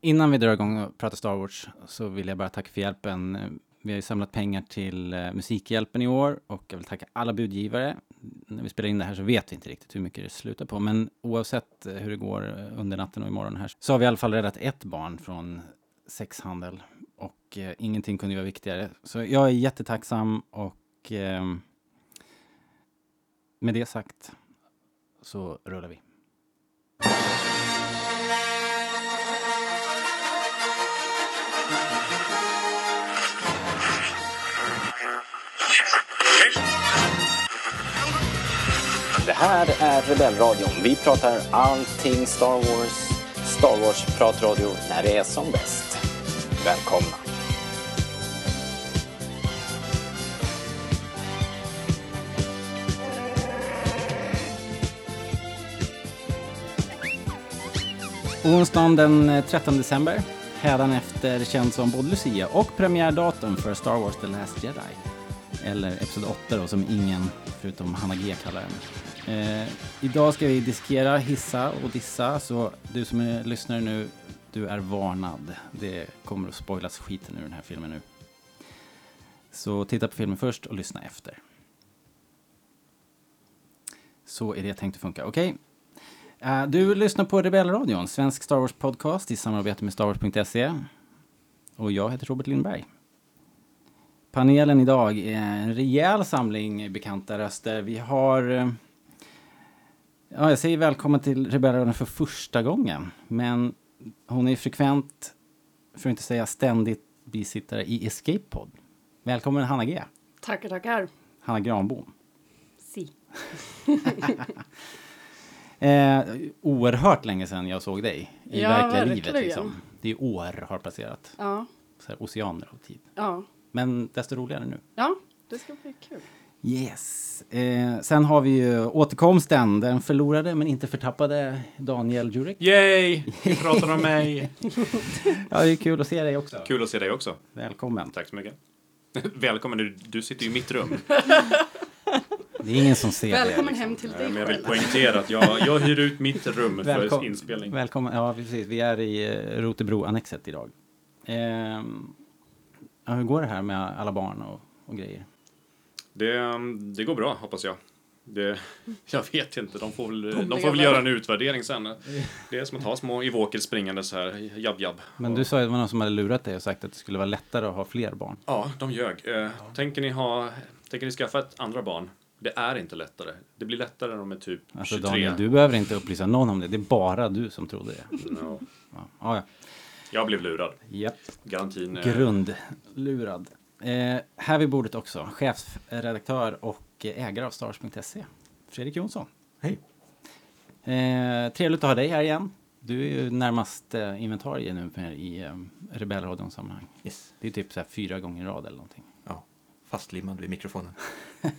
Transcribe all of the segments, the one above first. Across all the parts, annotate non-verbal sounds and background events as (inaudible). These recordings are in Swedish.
Innan vi drar igång och pratar Star Wars så vill jag bara tacka för hjälpen. Vi har ju samlat pengar till eh, Musikhjälpen i år och jag vill tacka alla budgivare. När vi spelar in det här så vet vi inte riktigt hur mycket det slutar på, men oavsett eh, hur det går eh, under natten och imorgon här så har vi i alla fall räddat ett barn från sexhandel och eh, ingenting kunde ju vara viktigare. Så jag är jättetacksam och eh, med det sagt så rullar vi. Det här är Rebellradion. Vi pratar allting Star Wars. Star Wars-pratradio när det är som bäst. Välkomna! Onsdagen den eh, 13 december, hädanefter känd som både Lucia och premiärdatum för Star Wars The Last Jedi. Eller Episod 8 då, som ingen förutom Hanna G kallar den. Eh, idag ska vi diskera, hissa och dissa, så du som är lyssnare nu, du är varnad. Det kommer att spoilas skiten ur den här filmen nu. Så titta på filmen först och lyssna efter. Så är det tänkt att funka. Okej. Eh, du lyssnar på Rebellradion, svensk Star Wars podcast i samarbete med starwars.se. Och jag heter Robert Lindberg. Panelen idag är en rejäl samling bekanta röster. Vi har... Eh, Ja, jag säger välkommen till Rebellradion för första gången. Men hon är frekvent, för att inte säga ständigt, bisittare i Escape Pod. Välkommen Hanna G. Tackar, tackar. Hanna Granbom. Si. (laughs) Eh, oerhört länge sedan jag såg dig i Ja, verkliga livet. verkligen. Liksom. Det är år har passerat. Ja, Så här, oceaner av tid. ja. Men desto roligare nu. Ja, det ska bli kul. Yes. Eh, sen har vi ju återkomsten, den förlorade men inte förtappade Daniel Jurek. Yay! Vi (laughs) pratar om mig. Ja, det är kul att se dig också. Kul att se dig också. Välkommen. Tack så mycket. (laughs) Välkommen, du, du sitter ju i mitt rum. (laughs) Det är ingen som ser Välkommen det. liksom. hem till Eh, dig Men jag vill poängtera att jag, jag hyr ut mitt rum för Välkom- inspelning. Välkommen. Ja, precis. Vi är i eh, Rotebro-annexet idag. Ja, hur går det här med alla barn och, och grejer? Det, um, det går bra, hoppas jag. Det, (laughs) jag vet inte, de får, väl, de Pumliga får väl göra en utvärdering sen. Det är som att ha små Evoker springande så här, jabb jabb. Men du sa att det var någon som hade lurat dig och sagt att det skulle vara lättare att ha fler barn. Ja, de ljög. Eh, tänker, ni ha, tänker ni skaffa ett andra barn? Det är inte lättare. Det blir lättare när de är typ Alltså 23. Daniel, du behöver inte upplysa någon om det. Det är bara du som trodde det. No. Ja, ja. ja. Jag blev lurad. Japp. Garantin. eh, Grundlurad. Eh, här vid bordet också, chefsredaktör och ägare av Stars.se, Fredrik Jonsson. Hej. Eh, trevligt att ha dig här igen. Du är ju närmast eh, inventarie nu i eh, Rebellradions sammanhang. Yes. Det är typ så här fyra gånger i rad eller någonting. Ja, fastlimmad vid mikrofonen. (laughs)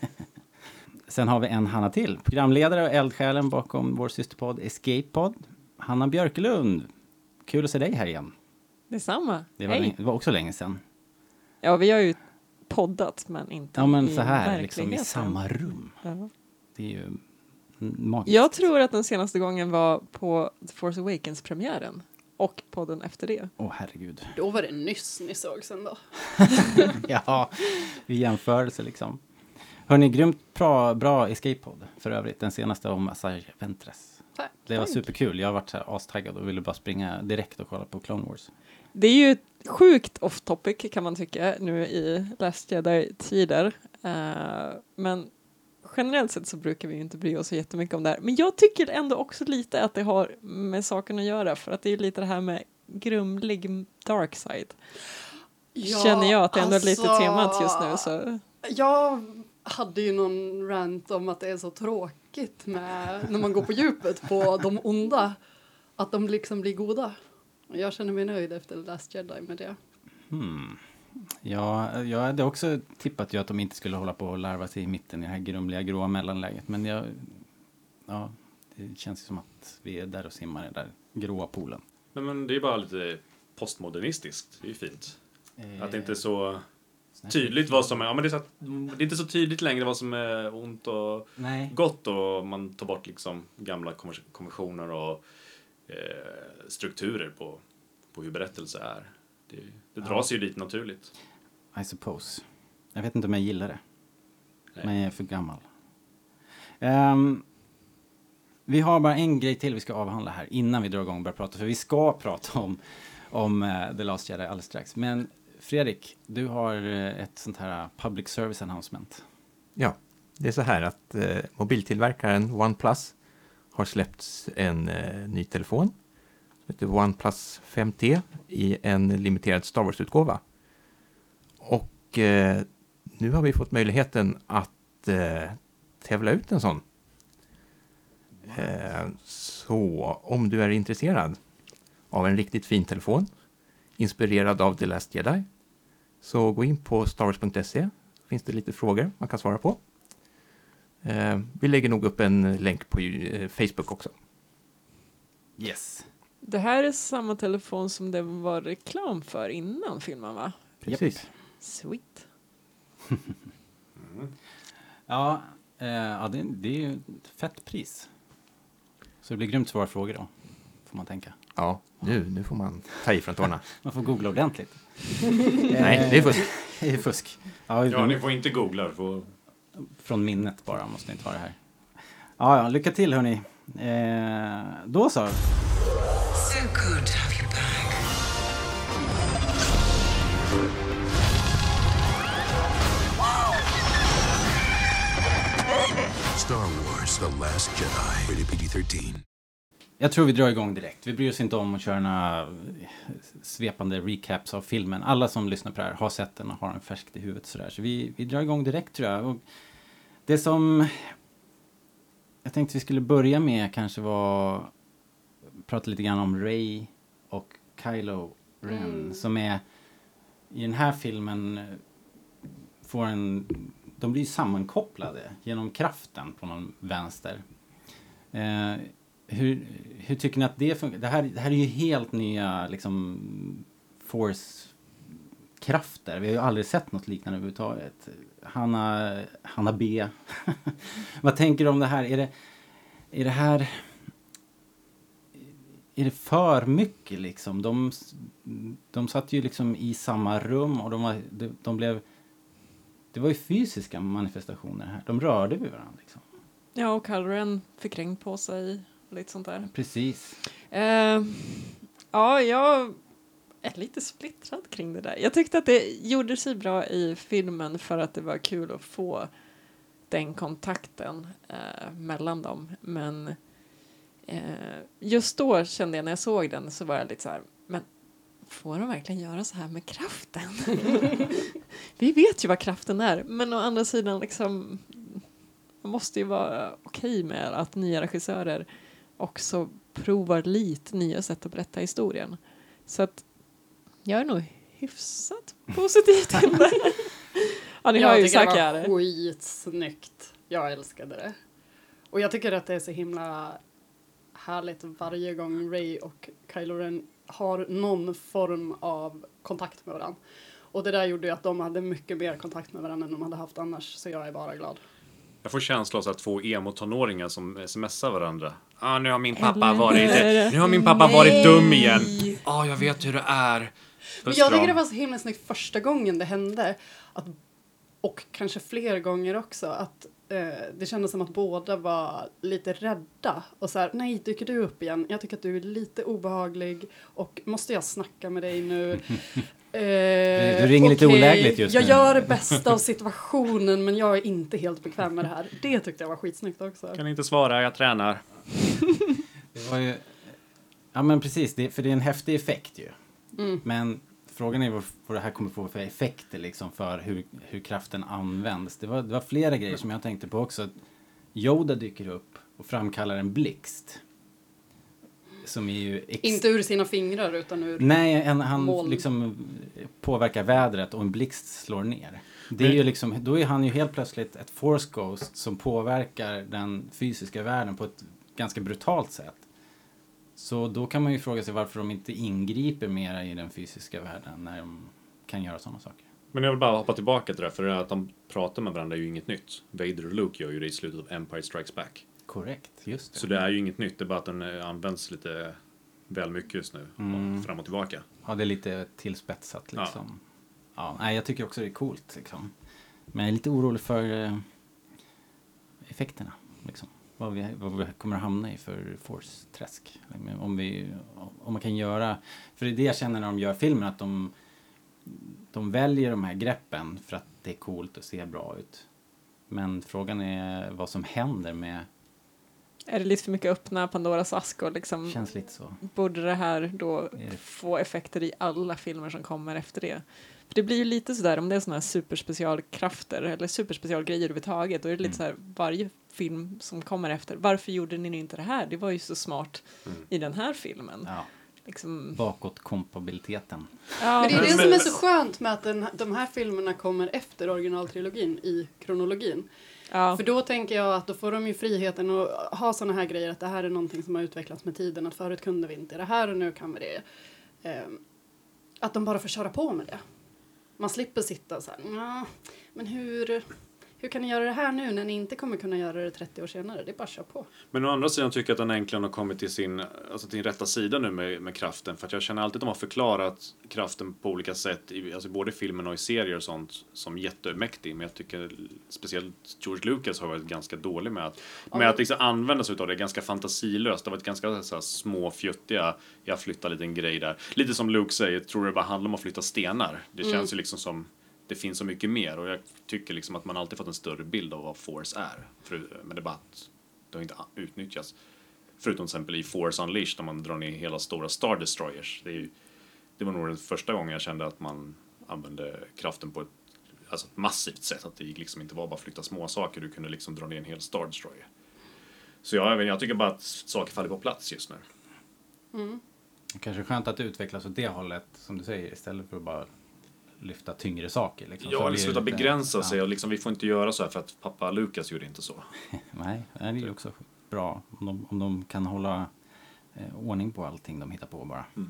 Sen har vi en Hanna till, programledare och eldsjälen bakom vår systerpodd Escape Pod. Hanna Björkelund. Kul att se dig här igen. Detsamma. Det var, länge, det var också länge sedan. Ja, vi har ju poddat, men inte Ja men i så här, liksom i samma rum. Ja. Det är ju magiskt. Jag tror att den senaste gången var på The Force Awakens-premiären och podden efter det. Åh herregud. Då var det nyss ni såg sen då. (laughs) ja, i jämförelse liksom. Hörni, grymt bra, bra Escape Pod för övrigt. Den senaste om Asajj Ventress. Tack. Det var superkul. Jag har varit så här astaggad och ville bara springa direkt och kolla på Clone Wars. Det är ju ett sjukt off topic kan man tycka nu i Last Jedi-tider. Eh, men generellt sett så brukar vi inte bry oss så jättemycket om det här. Men jag tycker ändå också lite att det har med saken att göra för att det är lite det här med grumlig dark side. Känner jag att det ändå är lite alltså, temat just nu så. Jag hade ju någon rant om att det är så tråkigt med när man går på djupet på de onda. Att de liksom blir goda. Jag känner mig nöjd efter Last Jedi med det. Hmm. Ja, jag hade också tippat ju att de inte skulle hålla på och larva sig i mitten i det här grumliga gråa mellanläget. Men jag, ja, det känns ju som att vi är där och simmar i den där gråa poolen. Nej, men det är bara lite postmodernistiskt. Det är ju fint. Att det inte är så tydligt vad som är... Ja, men det, är så att, det är inte så tydligt längre vad som är ont och Nej. gott och man tar bort liksom gamla konventioner och eh, strukturer på på hur berättelse är. Det, det dras ju dit naturligt. I suppose. Jag vet inte om jag gillar det. Nej. Men jag är för gammal. Ehm, vi har bara en grej till vi ska avhandla här innan vi drar igång och börjar prata. För vi ska (laughs) prata om, om eh, The Last Jedi alldeles strax. Men Fredrik, du har eh, ett sånt här public service announcement. Ja, det är så här att eh, mobiltillverkaren OnePlus har släppts en eh, ny telefon. Som heter OnePlus 5T i en limiterad Star Wars-utgåva. Och eh, nu har vi fått möjligheten att eh, tävla ut en sån. Eh, så om du är intresserad av en riktigt fin telefon inspirerad av The Last Jedi så gå in på starwars.se finns det lite frågor man kan svara på. Eh, vi lägger nog upp en länk på eh, Facebook också. Yes. Det här är samma telefon som det var reklam för innan filmen va? Precis. Sweet. Ja, eh, ja det, det är ju ett fett pris. Så det blir grymt svåra frågor då, får man tänka. Ja, nu, nu får man ta i från tårna. (laughs) Man får googla ordentligt. Nej, det är fusk. (laughs) Det är fusk. Ja, Ja, ni får inte googla. Får... Från minnet bara, måste inte vara det här. Ja, ja, lycka till hörni. Eh, då så. So good to have you back. Star Wars The Last Jedi. Rated PG-13. Jag tror vi drar igång direkt. Vi bryr oss inte om att köra några svepande recaps av filmen. Alla som lyssnar på det här har sett den och har den färskt i huvudet sådär. Så vi, vi drar igång direkt tror jag. Och det som jag tänkte vi skulle börja med kanske var prata lite grann om Ray och Kylo Ren Mm. som är i den här filmen får en de blir sammankopplade genom kraften på någon vänster. Eh, hur, hur tycker ni att det funkar? Det här, det här är ju helt nya liksom force-krafter. Vi har ju aldrig sett något liknande överhuvudtaget. Hanna, Hanna B. (laughs) Vad tänker du om det här? Är det, är det här... Är det för mycket liksom? De, de satt ju liksom i samma rum och de, var, de, de blev... Det var ju fysiska manifestationer här. De rörde vid varandra liksom. Ja, och Kylo fick regn på sig lite sånt där. Precis. Eh, ja, jag är lite splittrad kring det där. Jag tyckte att det gjorde sig bra i filmen för att det var kul att få den kontakten eh, mellan dem. Men eh, just då kände jag när jag såg den så var jag lite så här, men får de verkligen göra så här med kraften? (laughs) Vi vet ju vad kraften är, men å andra sidan liksom man måste ju vara okej med att nya regissörer också provar lite nya sätt att berätta historien. Så att jag är nog hyfsat (laughs) positiv till det. ja, ni jag ju tycker det var skitsnyggt. Jag älskade det. Och jag tycker att det är så himla härligt varje gång Ray och Kylo Ren har någon form av kontakt med varandra. Och det där gjorde ju att de hade mycket mer kontakt med varandra än de hade haft annars, så jag är bara glad. Jag får känslan av att två emo-tonåringar som smsar varandra. Ah, nu har min pappa Eller- varit... Nu har min pappa varit dum igen. Ah, jag vet hur det är. Men jag tycker det var så himla snyggt första gången det hände. Att, och kanske fler gånger också. Att eh, det kändes som att båda var lite rädda. Och så här, nej, dyker du upp igen? Jag tycker att du är lite obehaglig. Och måste jag snacka med dig nu? (laughs) Eh, Du ringer lite okej, olägligt just Jag nu. gör det bästa av situationen men jag är inte helt bekväm med det här. Det tyckte jag var skitsnyggt också. Kan inte svara, jag tränar. Det var ju... Ja men precis, det, för det är en häftig effekt ju. Mm. Men frågan är vad, vad det här kommer få för effekter liksom för hur, hur kraften används. Det var, det var flera grejer som jag tänkte på också. Yoda dyker upp och framkallar en blixt. Som är ju... Ex- Inte ur sina fingrar utan ur... Nej, en, han Moln. liksom påverkar vädret och en blixt slår ner. Det är ju liksom, då är han ju helt plötsligt ett force ghost som påverkar den fysiska världen på ett ganska brutalt sätt. Så då kan man ju fråga sig varför de inte ingriper mera i den fysiska världen när de kan göra sådana saker. Men jag vill bara hoppa tillbaka till det, för att de pratar med varandra är ju inget nytt. Vader och Luke gör ju det i slutet av Empire Strikes Back. Korrekt, just det. Så det är ju inget nytt, det är bara att den eh, används lite väl mycket just nu. Mm. Fram och tillbaka. Ja, det är lite tillspetsat Ja. liksom. Ja. nej, jag tycker också det är coolt liksom. Men jag är lite orolig för eh, effekterna. Liksom. Vad, vi, vad vi kommer att hamna i för force-träsk. Om, vi, om man kan göra... För det är det jag känner när de gör filmen, att de, de väljer de här greppen för att det är coolt och ser bra ut. Men frågan är vad som händer med... Är det lite för mycket öppna Pandoras ask och liksom Känns lite så. borde det här då det- få effekter i alla filmer som kommer efter det? För det blir ju lite sådär om det är sådana här superspecialkrafter eller superspecialgrejer överhuvudtaget då är det lite Mm. såhär varje film som kommer efter varför gjorde ni nu inte det här? Det var ju så smart Mm. i den här filmen. Ja, Liksom, bakåtkompabiliteten. ja, Men det är det som är så skönt med att den, de här filmerna kommer efter originaltrilogin i kronologin. ja. För då tänker jag att då får de ju friheten att ha såna här grejer att det här är någonting som har utvecklats med tiden, att förut kunde vi inte det här och nu kan vi det. Ehm, att de bara får köra på med det. Man slipper sitta så här, "Nja, men hur, hur kan ni göra det här nu när ni inte kommer kunna göra det 30 år senare? Det är bara att köra på. Men å andra sidan tycker jag att den äntligen har kommit till sin, alltså till sin rätta sida nu med, med kraften. För att jag känner alltid att de har förklarat kraften på olika sätt, i, alltså både i filmen och i serier och sånt, som jättemäktig. Men jag tycker speciellt George Lucas har varit ganska dålig med att, med att liksom använda sig av det, ganska fantasilöst. Det har varit ganska så här, små fjuttiga, jag flyttar en liten grej där. Lite som Luke säger, tror det bara handlar om att flytta stenar. Det känns ju liksom som det finns så mycket mer och jag tycker liksom att man alltid fått en större bild av vad Force är. För, men det är bara att det har inte utnyttjats. Förutom till exempel i Force Unleashed när man drar ner hela stora Star Destroyers. Det, är ju, det var nog den första gången jag kände att man använde kraften på ett, alltså ett massivt sätt. Att det gick liksom inte var bara att flytta små saker, du kunde liksom dra ner en hel Star Destroyer. Så jag, jag tycker bara att saker faller på plats just nu. Kanske skönt att det utvecklas åt det hållet, som du säger, istället för att bara lyfta tyngre saker. Liksom. Så Ja, eller sluta lite- begränsa ja. sig och liksom, vi får inte göra så här för att pappa Lukas gjorde inte så. (laughs) Nej, det är ju också bra om de, om de kan hålla eh, ordning på allting de hittar på bara. Mm.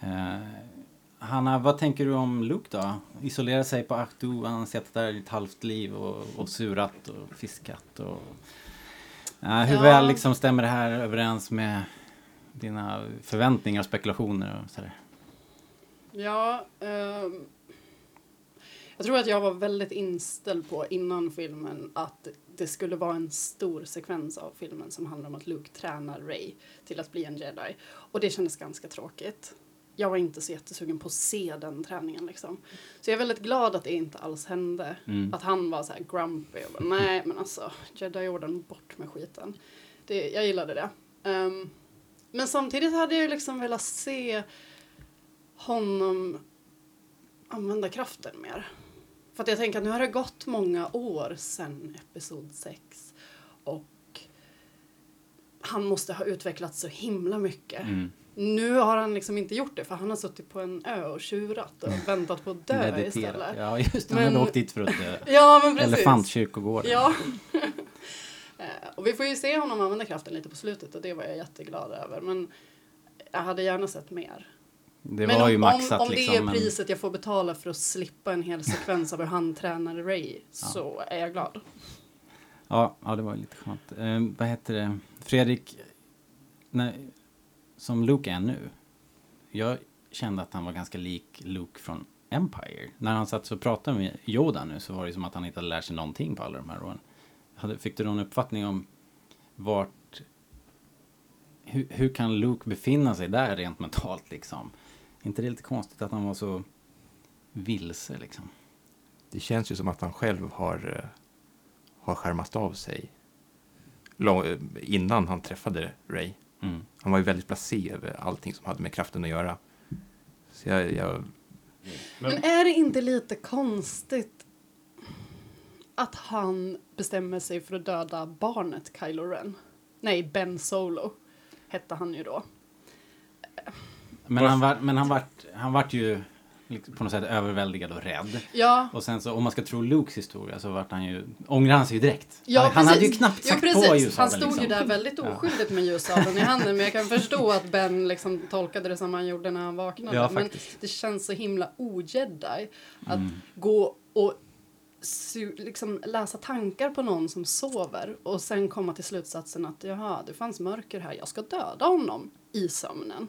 Eh, Hanna, vad tänker du om Luke då? Isolera sig på Ahdu, han har sett där i ett halvt liv och, och surat och fiskat. Och, Eh, hur Ja. väl liksom stämmer det här överens med dina förväntningar och spekulationer? Och sådär? Ja, ehm, jag tror att jag var väldigt inställd på innan filmen att det skulle vara en stor sekvens av filmen som handlar om att Luke tränar Ray till att bli en jedi. Och det kändes ganska tråkigt. Jag var inte så jättesugen på att se den träningen liksom. Så jag är väldigt glad att det inte alls hände. Mm. Att han var så här grumpy och bara, nej men alltså, jedi-orden, bort med skiten. Det, jag gillade det. Ehm, men samtidigt hade jag liksom velat se honom använda kraften mer. För att jag tänker att nu har det gått många år sedan episod 6 och han måste ha utvecklats så himla mycket. Mm. Nu har han liksom inte gjort det för han har suttit på en ö och tjurat och (laughs) väntat på att dö Meditera. istället. Ja, just det. Han Men- hade åkt dit för att dö. (laughs) Ja, men precis. Elefantkyrkogården. Ja. (laughs) Eh, och vi får ju se honom använda kraften lite på slutet och det var jag jätteglad över. Men jag hade gärna sett mer. Det men var om, ju maxat om, om liksom. det är men- priset jag får betala för att slippa en hel sekvens av hur han tränar Ray så är jag glad. Ja, ja det var ju lite skönt. Eh, vad heter det? Fredrik, när, som Luke är nu. Jag kände att han var ganska lik Luke från Empire. När han satt och pratade med Yoda nu så var det som att han inte hade lärt sig någonting på alla de här åren. Fick du någon uppfattning om vart... Hur, hur kan Luke befinna sig där rent mentalt liksom? Inte det lite konstigt att han var så vilse liksom? Det känns ju som att han själv har, eh, har skärmat av sig lång, eh, innan han träffade Ray. Mm. Han var ju väldigt blasé över allting som hade med kraften att göra. Så jag, jag, Men är det inte lite konstigt att han bestämmer sig för att döda barnet Kylo Ren? Nej, Ben Solo hette han ju då. Men han var, men han vart, han vart ju liksom på något sätt överväldigad och rädd. Ja, Och sen så om man ska tro Lukes historia så vart han ju, ångrade han sig ju direkt. Ja, han, han hade ju knappt sagt precis. på Han ljussabeln stod ju liksom. där väldigt Ja. oskyldigt med ljussabeln i handen men jag kan förstå att Ben liksom tolkade det som han gjorde när han vaknade. Ja, men det känns så himla ojedi att Mm. gå och liksom läsa tankar på någon som sover och sen komma till slutsatsen att jaha, det fanns mörker här, jag ska döda honom i sömnen.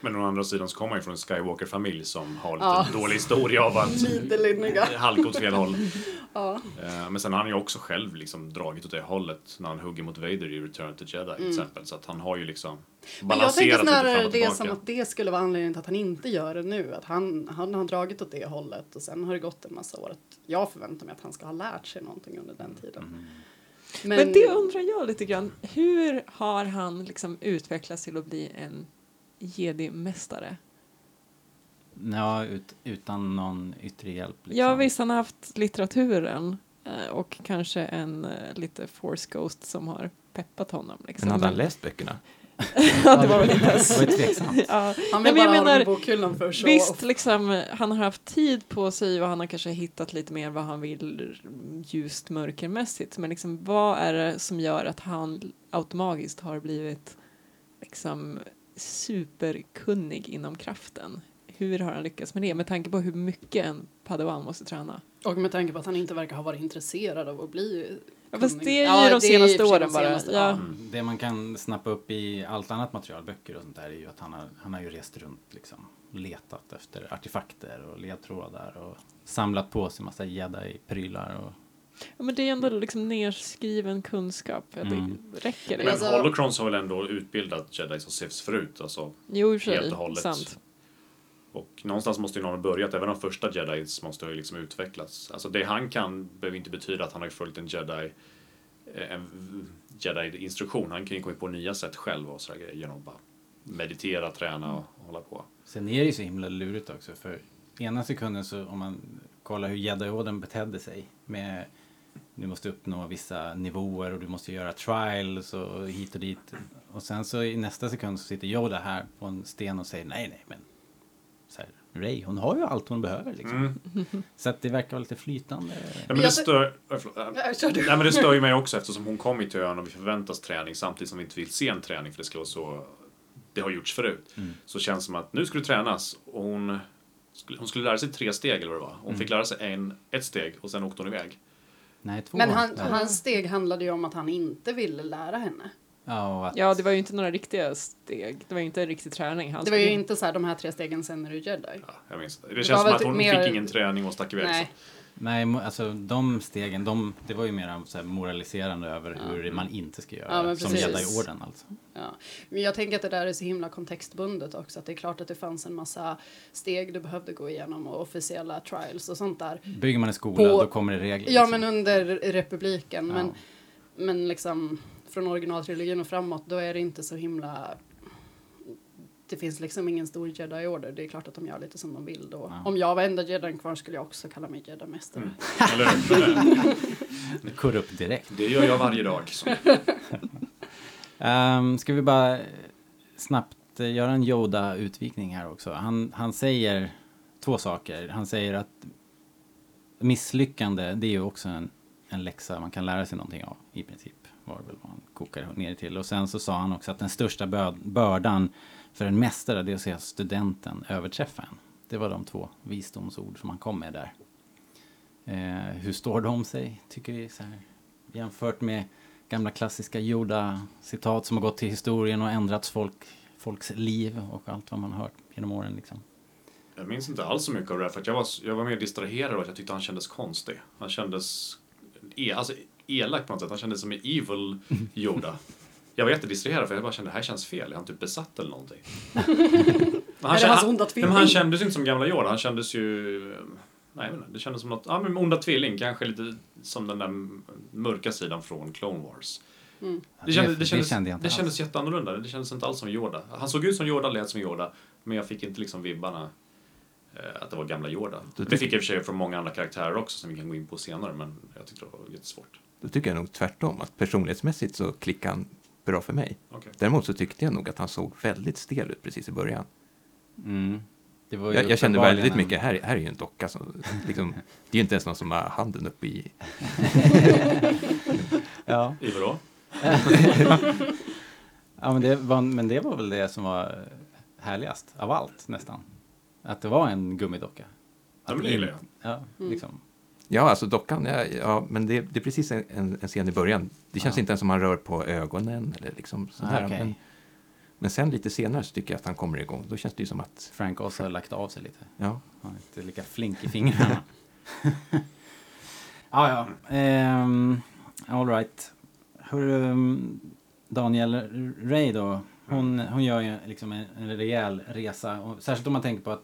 Men å andra sidan så kommer han ju från en Skywalker-familj som har lite Ja. dålig historia av att (laughs) halka åt fel håll. Ja. Eh, Men sen har han ju också själv liksom dragit åt det hållet när han hugger mot Vader i Return to Jedi till exempel. Så att han har ju liksom Mm. Men jag balanserat tänker snarare det som att det skulle vara anledningen till att han inte gör det nu. Att han, han har dragit åt det hållet och sen har det gått en massa år. Jag förväntar mig att han ska ha lärt sig någonting under den tiden. Men, Men det undrar jag lite grann. Hur har han liksom utvecklats till att bli en jedi-mästare? Ja, ut, utan någon yttre hjälp. Liksom. Ja visst, han har haft litteraturen eh, och kanske en eh, lite force ghost som har peppat honom. Liksom. Men hade han läst böckerna? (laughs) ja, det var väl inte ens... (laughs) Ja. han Nej, vill men bara jag ha dem i menar, bokhyllan för show Visst, liksom, han har haft tid på sig och han har kanske hittat lite mer vad han vill ljust mörkermässigt. Men liksom, vad är det som gör att han automatiskt har blivit liksom, superkunnig inom kraften? Hur har han lyckats med det? Med tanke på hur mycket en padawan måste träna. Och med tanke på att han inte verkar ha varit intresserad av att bli Ja, fast det är ju Ja, de det senaste sig åren bara. senaste, Ja. Mm. Det man kan snappa upp i allt annat material, böcker och sånt där, är ju att han har, han har ju rest runt liksom. Letat efter artefakter och ledtrådar och samlat på sig massa jedi-prylar och Ja, men det är ändå liksom nedskriven kunskap. Ja, Mm. Det räcker det. Men alltså- Holocrons har väl ändå utbildat jedis och siths förut. Alltså, Jo, i och för helt och hållet. Sant och någonstans måste ju någon ha börjat. Även de första jedis måste ha ju liksom utvecklats. Alltså det han kan behöver inte betyda att han har följt en jedi eh, en jedi-instruktion. Han kan ju komma på nya sätt själv och sådär grejer genom att bara meditera, träna och hålla på. Sen är det ju så himla lurigt också för ena sekunden så om man kollar hur Jedi-orden betedde sig med du måste uppnå vissa nivåer och du måste göra trials och hit och dit. Och sen så i nästa sekund så sitter Yoda här på en sten och säger nej, nej, men så här, Ray, hon har ju allt hon behöver liksom. Mm. (laughs) Så att det verkar vara lite flytande. Ja, men det stör... äh, förlåt, äh. Nej men det stör ju mig också (laughs) eftersom hon kommer till ön och vi förväntas träning samtidigt som vi inte vill se en träning för det ska vara så det har gjorts förut. Mm. Så känns det som att nu ska du tränas och hon skulle, hon skulle lära sig tre steg eller vad det var. Hon fick lära sig en, ett steg och sen åkte hon iväg. Nej, två. Men han, hans steg handlade ju om att han inte ville lära henne. Ja, att, Ja, det var ju inte några riktiga steg. Det var ju inte en riktig träning. Han Det var ju inte så här, de här tre stegen, sen är du jedi. Ja, jag minns det. Det känns som att typ hon mer- fick ingen träning och stack iväg. Nej. nej, alltså de stegen, de, det var ju mer så här moraliserande över hur man inte ska göra. Ja, men som precis. Jedi-orden alltså. Ja. Men jag tänker att det där är så himla kontextbundet också. Att det är klart att det fanns en massa steg du behövde gå igenom och officiella trials och sånt där. Bygger man en skola, På- då kommer det regler. Ja, liksom. men under republiken. Men, Ja. men liksom från originaltrilogin och framåt, då är det inte så himla... Det finns liksom ingen stor jedi-order. Det är klart att de gör lite som de vill då. Ja. Om jag var enda jedin kvar skulle jag också kalla mig jedi-mästare. Mm. (laughs) Eller upp direkt. Det gör jag varje dag. Um, (laughs) ska vi bara snabbt eh, göra en Yoda-utvikning här också. Han, han säger två saker. Han säger att misslyckande, det är ju också en, en läxa man kan lära sig någonting av i princip. Var det väl vad han kokade ner till. Och sen så sa han också att den största bördan för en mästare, det är att se studenten överträffa en. Det var de två visdomsord som han kom med där. Eh, hur står de sig, tycker vi? Så här, jämfört med gamla klassiska Yoda-citat som har gått till historien och ändrats folk, folks liv och allt vad man har hört genom åren. Liksom. Jag minns inte alls så mycket av det här, för att jag var, jag var mer distraherad och att jag tyckte han kändes konstig. Han kändes e, alltså, elak på något sätt. Han kändes som en evil Yoda. (laughs) Jag var jättedistraherad för jag bara kände det här känns fel. Är han typ besatt eller någonting? (laughs) Men det kände- han, men han kändes ju inte som gamla Yoda. Han kändes ju... Nej, inte, det kändes som något... Ja, men onda tvilling. Kanske lite som den där mörka sidan från Clone Wars. Mm. Det, kändes, det, det kändes, kände jag inte det kändes alls. jätteannorlunda. Det kändes inte alls som Yoda. Han såg ut som Yoda, lät som Yoda. Men jag fick inte liksom vibbarna eh, att det var gamla Yoda. Det fick jag i och för sig från många andra karaktärer också som vi kan gå in på senare. Men jag tyckte det var jättesvårt. Då tycker jag nog tvärtom, att personlighetsmässigt så klickar han bra för mig. Okej. Däremot så tyckte jag nog att han såg väldigt stel ut precis i början. Mm. Det var ju Jag, jag kände väldigt en- mycket, här, här är ju en docka som, liksom, (laughs) det är ju inte ens någon som har handen uppe i... (laughs) Ja. I vadå? (laughs) Ja, men det, var, men det var väl det som var härligast av allt nästan. Att det var en gummidocka. Ja, men Att det gillar jag. Ja, liksom. Ja, alltså dockan, ja, ja men det, det är precis en, en, en scen i början. Det känns Ja. inte ens som han rör på ögonen eller liksom sådär. Ah, okej. men, men sen lite senare så tycker jag att han kommer igång. Då känns det ju som att, Frank också har lagt av sig lite. ja, Han är inte lika flink i fingrarna. (laughs) ja, ja. Um, all right. Hur, um, Daniel Ray då, hon, hon gör ju liksom en, en rejäl resa. Och särskilt om man tänker på att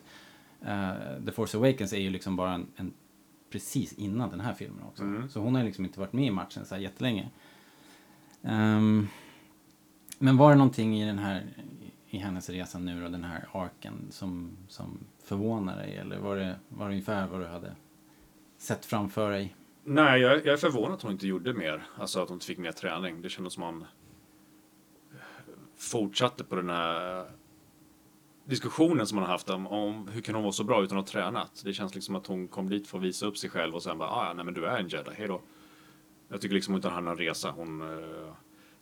eh, The Force Awakens är ju liksom bara en, en precis innan den här filmen också. Mm. Så hon har liksom inte varit med i matchen så här jättelänge. Ehm, men var det någonting i den här i hennes resa nu och den här arken som, som förvånar dig? Eller var det, var det ungefär vad du hade sett framför dig? Nej, jag, jag är förvånad att hon inte gjorde mer. Alltså att hon inte fick mer träning. Det kändes som hon fortsatte på den här diskussionen som man har haft om, om hur kan hon vara så bra utan att ha tränat. Det känns liksom att hon kom dit för att visa upp sig själv och sen bara, ah, ja, nej men du är en jedi, hej då. Jag tycker liksom inte att han har en resa. Hon, eh,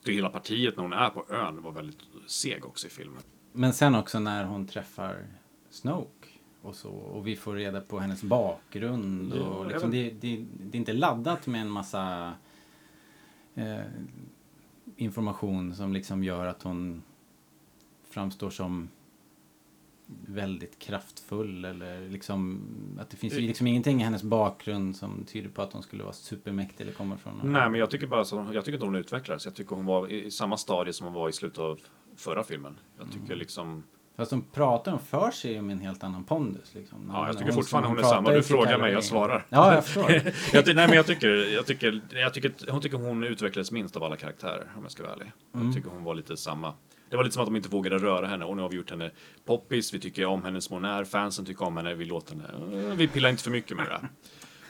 hela partiet när hon är på ön var väldigt seg också i filmen. Men sen också när hon träffar Snoke och så och vi får reda på hennes bakgrund Ja, och liksom det, det, det är inte laddat med en massa eh, information som liksom gör att hon framstår som väldigt kraftfull eller liksom att det finns ju liksom ingenting i hennes bakgrund som tyder på att hon skulle vara supermäktig eller komma från någon- Nej, men jag tycker bara så, jag tycker att hon utvecklades. Jag tycker hon var i, samma stadie som hon var i slutet av förra filmen. Jag tycker liksom, Fast de pratar om för sig med en helt annan pondus liksom. ja, jag tycker Hon- fortfarande hon är pratar samma. Du frågar mig, jag svarar. Ja, jag förstår. (laughs) jag, nej, men jag tycker, jag tycker, jag tycker, hon tycker hon utvecklades minst av alla karaktärer, om jag ska vara ärlig. Mm. Jag tycker hon var lite samma. Det var lite som att de inte vågade röra henne och nu har vi gjort henne poppis, vi tycker om henne som hon är, fansen tycker om henne, vi låter henne, vi pillar inte för mycket med det.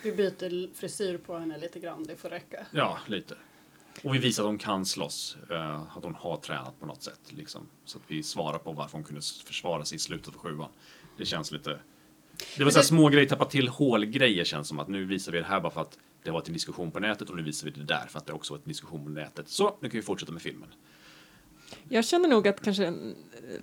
Vi byter frisyr på henne lite grann, det får räcka. Ja, lite. Och vi visar att hon kan slåss, eh, att hon har tränat på något sätt. Liksom. Så att vi svarar på varför hon kunde försvara sig i slutet av sjuan. Det känns lite... Det var så här små grejer, tappa till hålgrejer känns som att nu visar vi det här bara för att det har varit en diskussion på nätet och nu visar vi det där för att det också var en diskussion på nätet. Så, nu kan vi fortsätta med filmen. Jag känner nog att kanske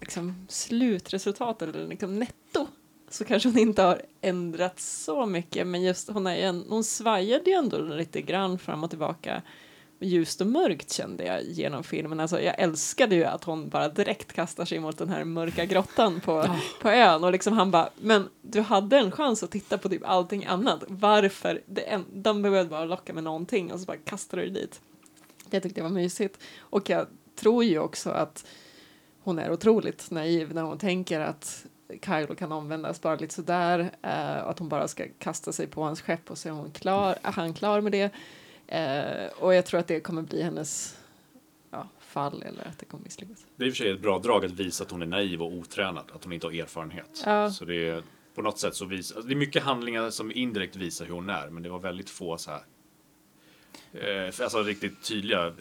liksom, slutresultat eller liksom netto så kanske hon inte har ändrat så mycket men just hon, är en, hon svajade ju ändå lite grann fram och tillbaka ljust och mörkt kände jag genom filmen. Alltså, jag älskade ju att hon bara direkt kastar sig mot den här mörka grottan på, på ön och liksom han bara, men du hade en chans att titta på typ allting annat. Varför? Det de behövde bara locka med någonting och så bara kastar du dit. Jag tyckte det var mysigt. Och jag tror ju också att hon är otroligt naiv när hon tänker att Kylo kan omvändas bara lite sådär. Eh, att hon bara ska kasta sig på hans skepp och så är hon klar, är han klar med det. Eh, och jag tror att det kommer bli hennes ja, fall eller att det kommer misslyckas. Det är i och för sig ett bra drag att visa att hon är naiv och otränad, att hon inte har erfarenhet. Ja. Så det är på något sätt så visar, det är mycket handlingar som indirekt visar hur hon är, men det var väldigt få så här, eh, alltså riktigt tydliga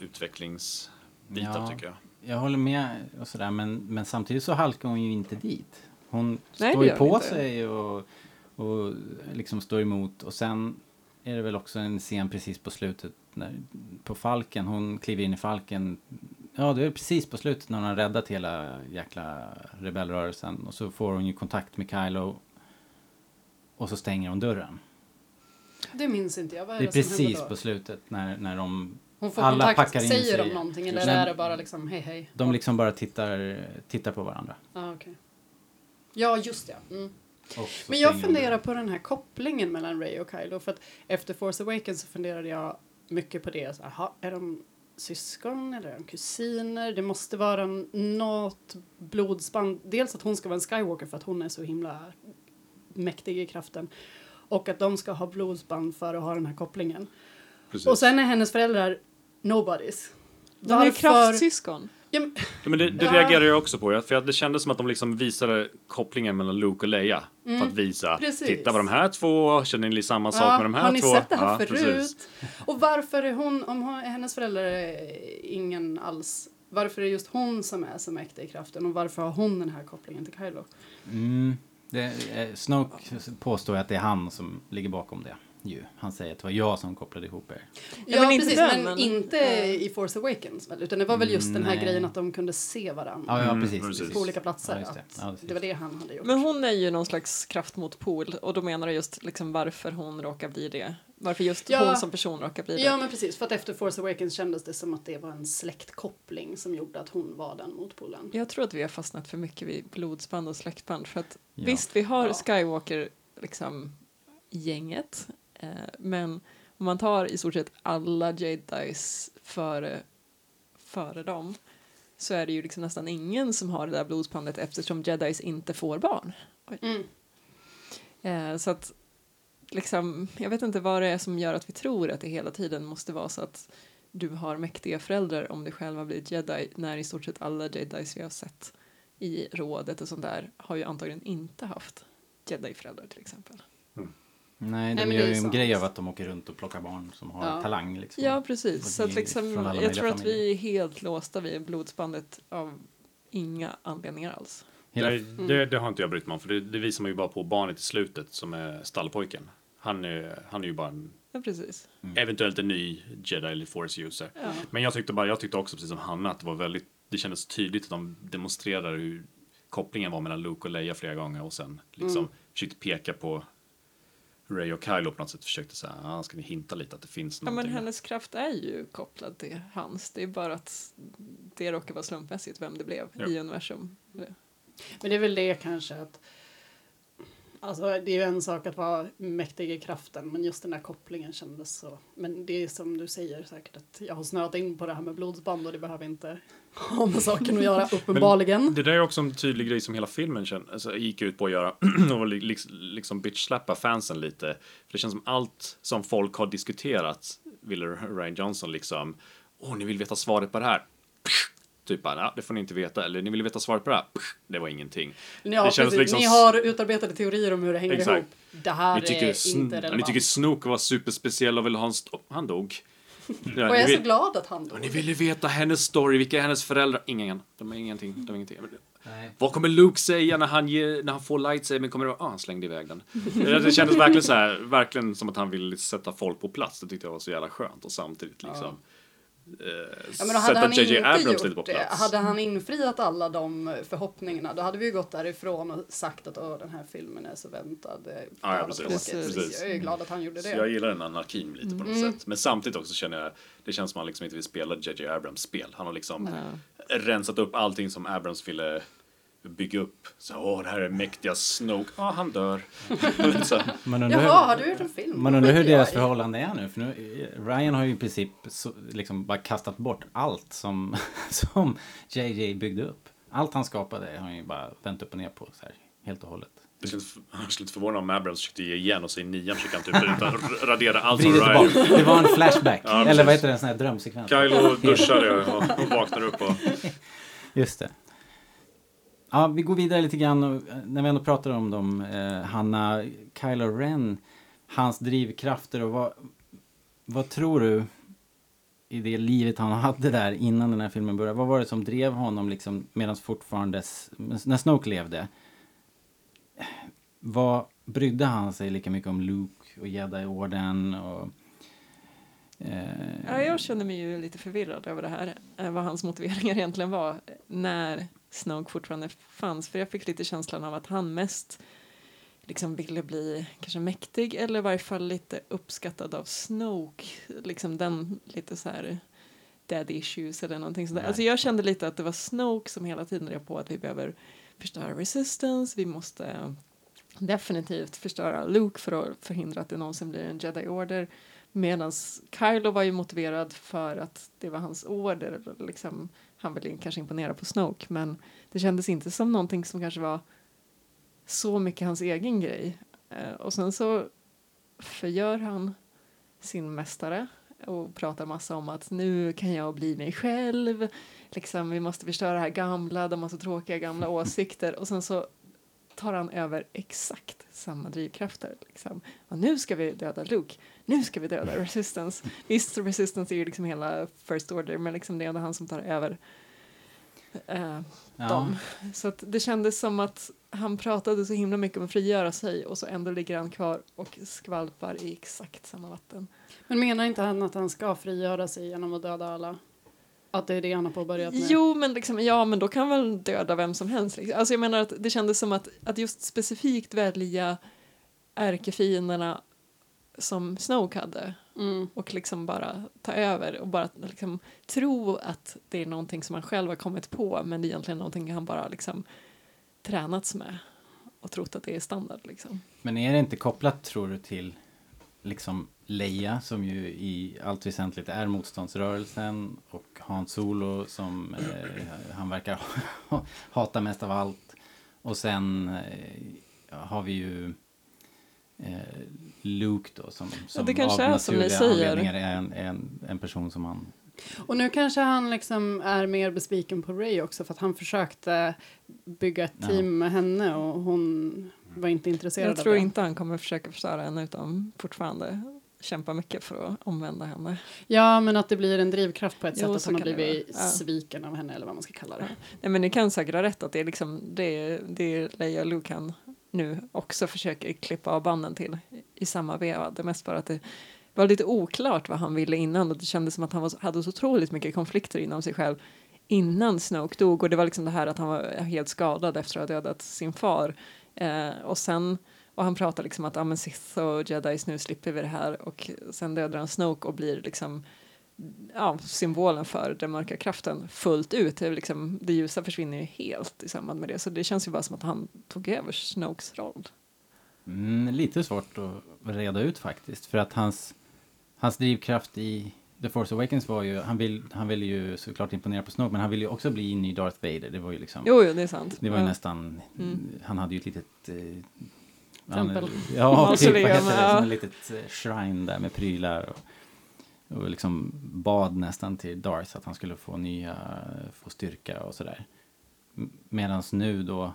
utvecklingsbitar Ja. tycker jag. Jag håller med och sådär, men, men samtidigt så halkar hon ju inte dit. Hon Nej, står ju på inte. sig och, och liksom står emot. Och sen är det väl också en scen precis på slutet när, på Falken. Hon kliver in i Falken. Ja, det är precis på slutet när hon har räddat hela jäkla rebellrörelsen. Och så får hon ju kontakt med Kylo. Och så stänger hon dörren. Det minns inte jag. Vad är Det är det, händer precis på slutet när, när de Hon får alla kontakt, packar in säger sig. de någonting eller Nej. är det bara liksom hej hej? De liksom bara tittar, tittar på varandra. Ja, okej. Ja, just det. Mm. Men jag funderar på den här kopplingen mellan Ray och Kylo. För att efter Force Awakens så funderade jag mycket på det. Så, aha, är de syskon eller är de kusiner? Det måste vara något blodsband. Dels att hon ska vara en Skywalker för att hon är så himla mäktig i kraften. Och att de ska ha blodsband för att ha den här kopplingen. Precis. Och sen är hennes föräldrar nobodies. De är ju kraftsyskon. Ja, men- Ja, men det, det Ja. reagerade jag också på. För det kändes som att de liksom visade kopplingen mellan Luke och Leia. För att visa, Mm. Precis. titta på de här två, känner ni samma sak med de här har ni två? sett det här Ja, förut? precis. Och varför är hon, om hon, hennes föräldrar är ingen alls, varför är det just hon som är så mäktig i kraften och varför har hon den här kopplingen till Kylo? Mm, det, eh, Snoke påstår att det är han som ligger bakom det. Ju. Han säger att det var jag som kopplade ihop er. Ja, men inte precis, den, men, men- inte i Force Awakens väl, utan det var väl just den här Nej. grejen att de kunde se varandra Ja, ja Mm, precis. precis. precis. på olika platser. Ja, det. att Ja, det var det han hade gjort. Men hon är ju någon slags kraftmotpol och då menar jag just liksom varför hon råkar bli det. Varför just Ja. hon som person råkar bli det. Ja men precis, för att efter Force Awakens kändes det som att det var en släktkoppling som gjorde att hon var den motpolen. Jag tror att vi har fastnat för mycket vid blodsband och släktband. För att Ja. visst, vi har Ja. Skywalker, liksom, gänget. Eh, men om man tar i stort sett alla jedis före, före dem så är det ju liksom nästan ingen som har det där blodsbandet eftersom jedis inte får barn. Mm. Eh, så att liksom, jag vet inte vad det är som gör att vi tror att det hela tiden måste vara så att du har mäktiga föräldrar om du själv har blivit jedi när i stort sett alla jedis vi har sett i rådet och sånt där har ju antagligen inte haft jedi-föräldrar till exempel. Nej, de det gör är ju en sant. grej av att de åker runt och plockar barn som har Ja. talang. Liksom. Ja, precis. Så det att liksom, jag tror att familjer. vi är helt låsta vid blodsbandet av inga anledningar alls. Hela, Nej, det, det har inte jag brytt mig om, för det, det visar man ju bara på barnet i slutet som är stallpojken. Han är, han är ju bara en, Ja, precis. eventuellt en ny jedi eller force user. Ja. Men jag tyckte, bara, jag tyckte också precis som Hanna att det var väldigt, det kändes tydligt att de demonstrerade hur kopplingen var mellan Luke och Leia flera gånger och sen liksom Mm. försökte peka på Ray och Kylo på något sätt försökte säga, ah, ska ni hinta lite att det finns Ja, men någonting. hennes kraft är ju kopplad till hans. Det är bara att det råkar vara slumpmässigt vem det blev Ja. i universum. Men det är väl det kanske att Alltså det är ju en sak att vara mäktig i kraften men just den där kopplingen kändes så. Men det är som du säger säkert att jag har snöat in på det här med blodsband och det behöver inte ha med saken att göra (laughs) uppenbarligen. Det där är också en tydlig grej som hela filmen känn, alltså, gick ut på att göra (clears throat) och li- liks- liksom bitch-slappa fansen lite. För det känns som allt som folk har diskuterat ville Ryan Johnson liksom, åh ni vill veta svaret på det här. Typ bara, ja, det får ni inte veta. Eller ni vill veta svaret på det här. Det var ingenting. Ja, det känns liksom- Ni har utarbetade teorier om hur det hänger Exakt. ihop. Det här Ni tycker, är inte relevant. ni tycker Snoke var superspeciell och vill ha en st- Han dog. Ja, (laughs) och jag är vill- så glad att han och dog. ni ville veta hennes story, vilka är hennes föräldrar? Ingen. De är ingenting. De är ingenting. Nej. Vad kommer Luke säga när han, ger, när han får lightsaber? Kommer det vara, ah, han slängde iväg den. Det kändes verkligen så här, verkligen som att han ville sätta folk på plats. Det tyckte jag var så jävla skönt och samtidigt liksom eh, Ja, men sätta han JJ Abrams lite på det, plats. hade han infriat alla de förhoppningarna, då hade vi ju gått därifrån och sagt att Åh, den här filmen är så väntad. är Ja, precis. tråkigt." Precis. Jag är glad att han gjorde Så det. jag gillar den anarkin lite på något Mm. sätt. Men samtidigt också känner jag, det känns som att han liksom inte vill spela JJ Abrams spel. Han har liksom Ja. rensat upp allting som Abrams ville bygga upp. Så, åh, det här är mäktiga Snoke. Ja, han dör. (laughs) så, Man undrar, Jaha, har du gjort en film? man undrar hur deras i. förhållande är nu. För nu, Ryan har ju i princip så, liksom bara kastat bort allt som, (laughs) som JJ byggde upp. Allt han skapade har han ju bara vänt upp och ner på så här, helt och hållet. jag är lite förvånad om Abrams försökte ge igen och säga nian försöker han typ utan (laughs) radera allt som Ryan. Det var en flashback. Ja, Eller vad heter det, en sån här drömsekvens. Kylo duschar och, och vaknar upp och... Just det. Ja, vi går vidare lite grann och, eh, när vi ändå pratar om dem. Eh, Hanna, Kylo Ren, hans drivkrafter och vad, vad tror du i det livet han hade där innan den här filmen började? Vad var det som drev honom liksom medan fortfarande, när Snoke levde? Vad brydde han sig lika mycket om Luke och Jedi-orden och... Eh, Ja, jag känner mig ju lite förvirrad över det här. Eh, vad hans motiveringar egentligen var när Snoke fortfarande fanns. För jag fick lite känslan av att han mest liksom ville bli kanske mäktig eller i varje fall lite uppskattad av Snoke. Liksom den lite så här daddy issues eller någonting sådär. Nej. Alltså jag kände lite att det var Snoke som hela tiden drev på att vi behöver förstöra resistance, vi måste definitivt förstöra Luke för att förhindra att det någonsin blir en jedi order. Medan Kylo var ju motiverad för att det var hans order. Liksom, han ville kanske imponera på Snoke men det kändes inte som någonting som kanske var så mycket hans egen grej. Eh, och sen så förgör han sin mästare och pratar massa om att nu kan jag bli mig själv. Liksom, vi måste förstöra det här gamla, de har så tråkiga gamla (laughs) åsikter. Och sen så tar han över exakt samma drivkrafter. Liksom. Och nu ska vi döda Luke, nu ska vi döda Resistance. Visst, Resistance är ju liksom hela First Order, men liksom det är ändå han som tar över eh, ja. dem. Så att det kändes som att han pratade så himla mycket om att frigöra sig och så ändå ligger han kvar och skvalpar i exakt samma vatten. Men menar inte han att han ska frigöra sig genom att döda alla? Att det är det han har påbörjat med? Jo, men liksom, ja, men då kan väl döda vem som helst. Liksom. Alltså jag menar att det kändes som att, att just specifikt välja ärkefienderna som Snoke hade Mm. och liksom bara ta över och bara liksom tro att det är någonting som han själv har kommit på men det är egentligen någonting han bara liksom tränats med och trott att det är standard liksom. Men är det inte kopplat, tror du, till liksom Leia som ju i allt väsentligt är motståndsrörelsen och Han Solo som eh, han verkar (laughs) hata mest av allt. Och sen eh, har vi ju Luke då som, som det kanske av är som ni säger. anledningar är en, en, en person som han Och nu kanske han liksom är mer besviken på Ray också för att han försökte bygga ett Ja. team med henne och hon var inte intresserad Jag tror av det. inte han kommer försöka förstöra henne utan fortfarande kämpa mycket för att omvända henne. Ja, men att det blir en drivkraft på ett Jo, sätt att han har blivit. Ja. sviken av henne eller vad man ska kalla det. Nej men ni kan säkert ha rätt att det är liksom det, det Leia och Luke han nu också försöker klippa av banden till i samma veva. Det är mest bara att det var lite oklart vad han ville innan och det kändes som att han var, hade så otroligt mycket konflikter inom sig själv innan Snoke dog. Och det var liksom det här att han var helt skadad efter att ha dödat sin far. Eh, och sen och han pratar liksom att ah, men Sith och Jedis nu slipper vi det här. Och sen dödar han Snoke och blir liksom ja, symbolen för den mörka kraften fullt ut. Det, liksom, det ljusa försvinner ju helt i samband med det. Så det känns ju bara som att han tog över Snokes roll. Mm, lite svårt att reda ut faktiskt. För att hans, hans drivkraft i The Force Awakens var ju, han, vill, han ville ju såklart imponera på Snoke, men han ville ju också bli ny Darth Vader. Det var ju liksom, Jo, jo, det är sant. det var ju Ja. nästan, Mm. han hade ju ett litet... Eh, Tempel. han- Ja, typ, vad heter det? Som ett litet eh, shrine där med prylar. Och, och liksom bad nästan till Darth att han skulle få nya, få styrka och sådär. Medan nu då,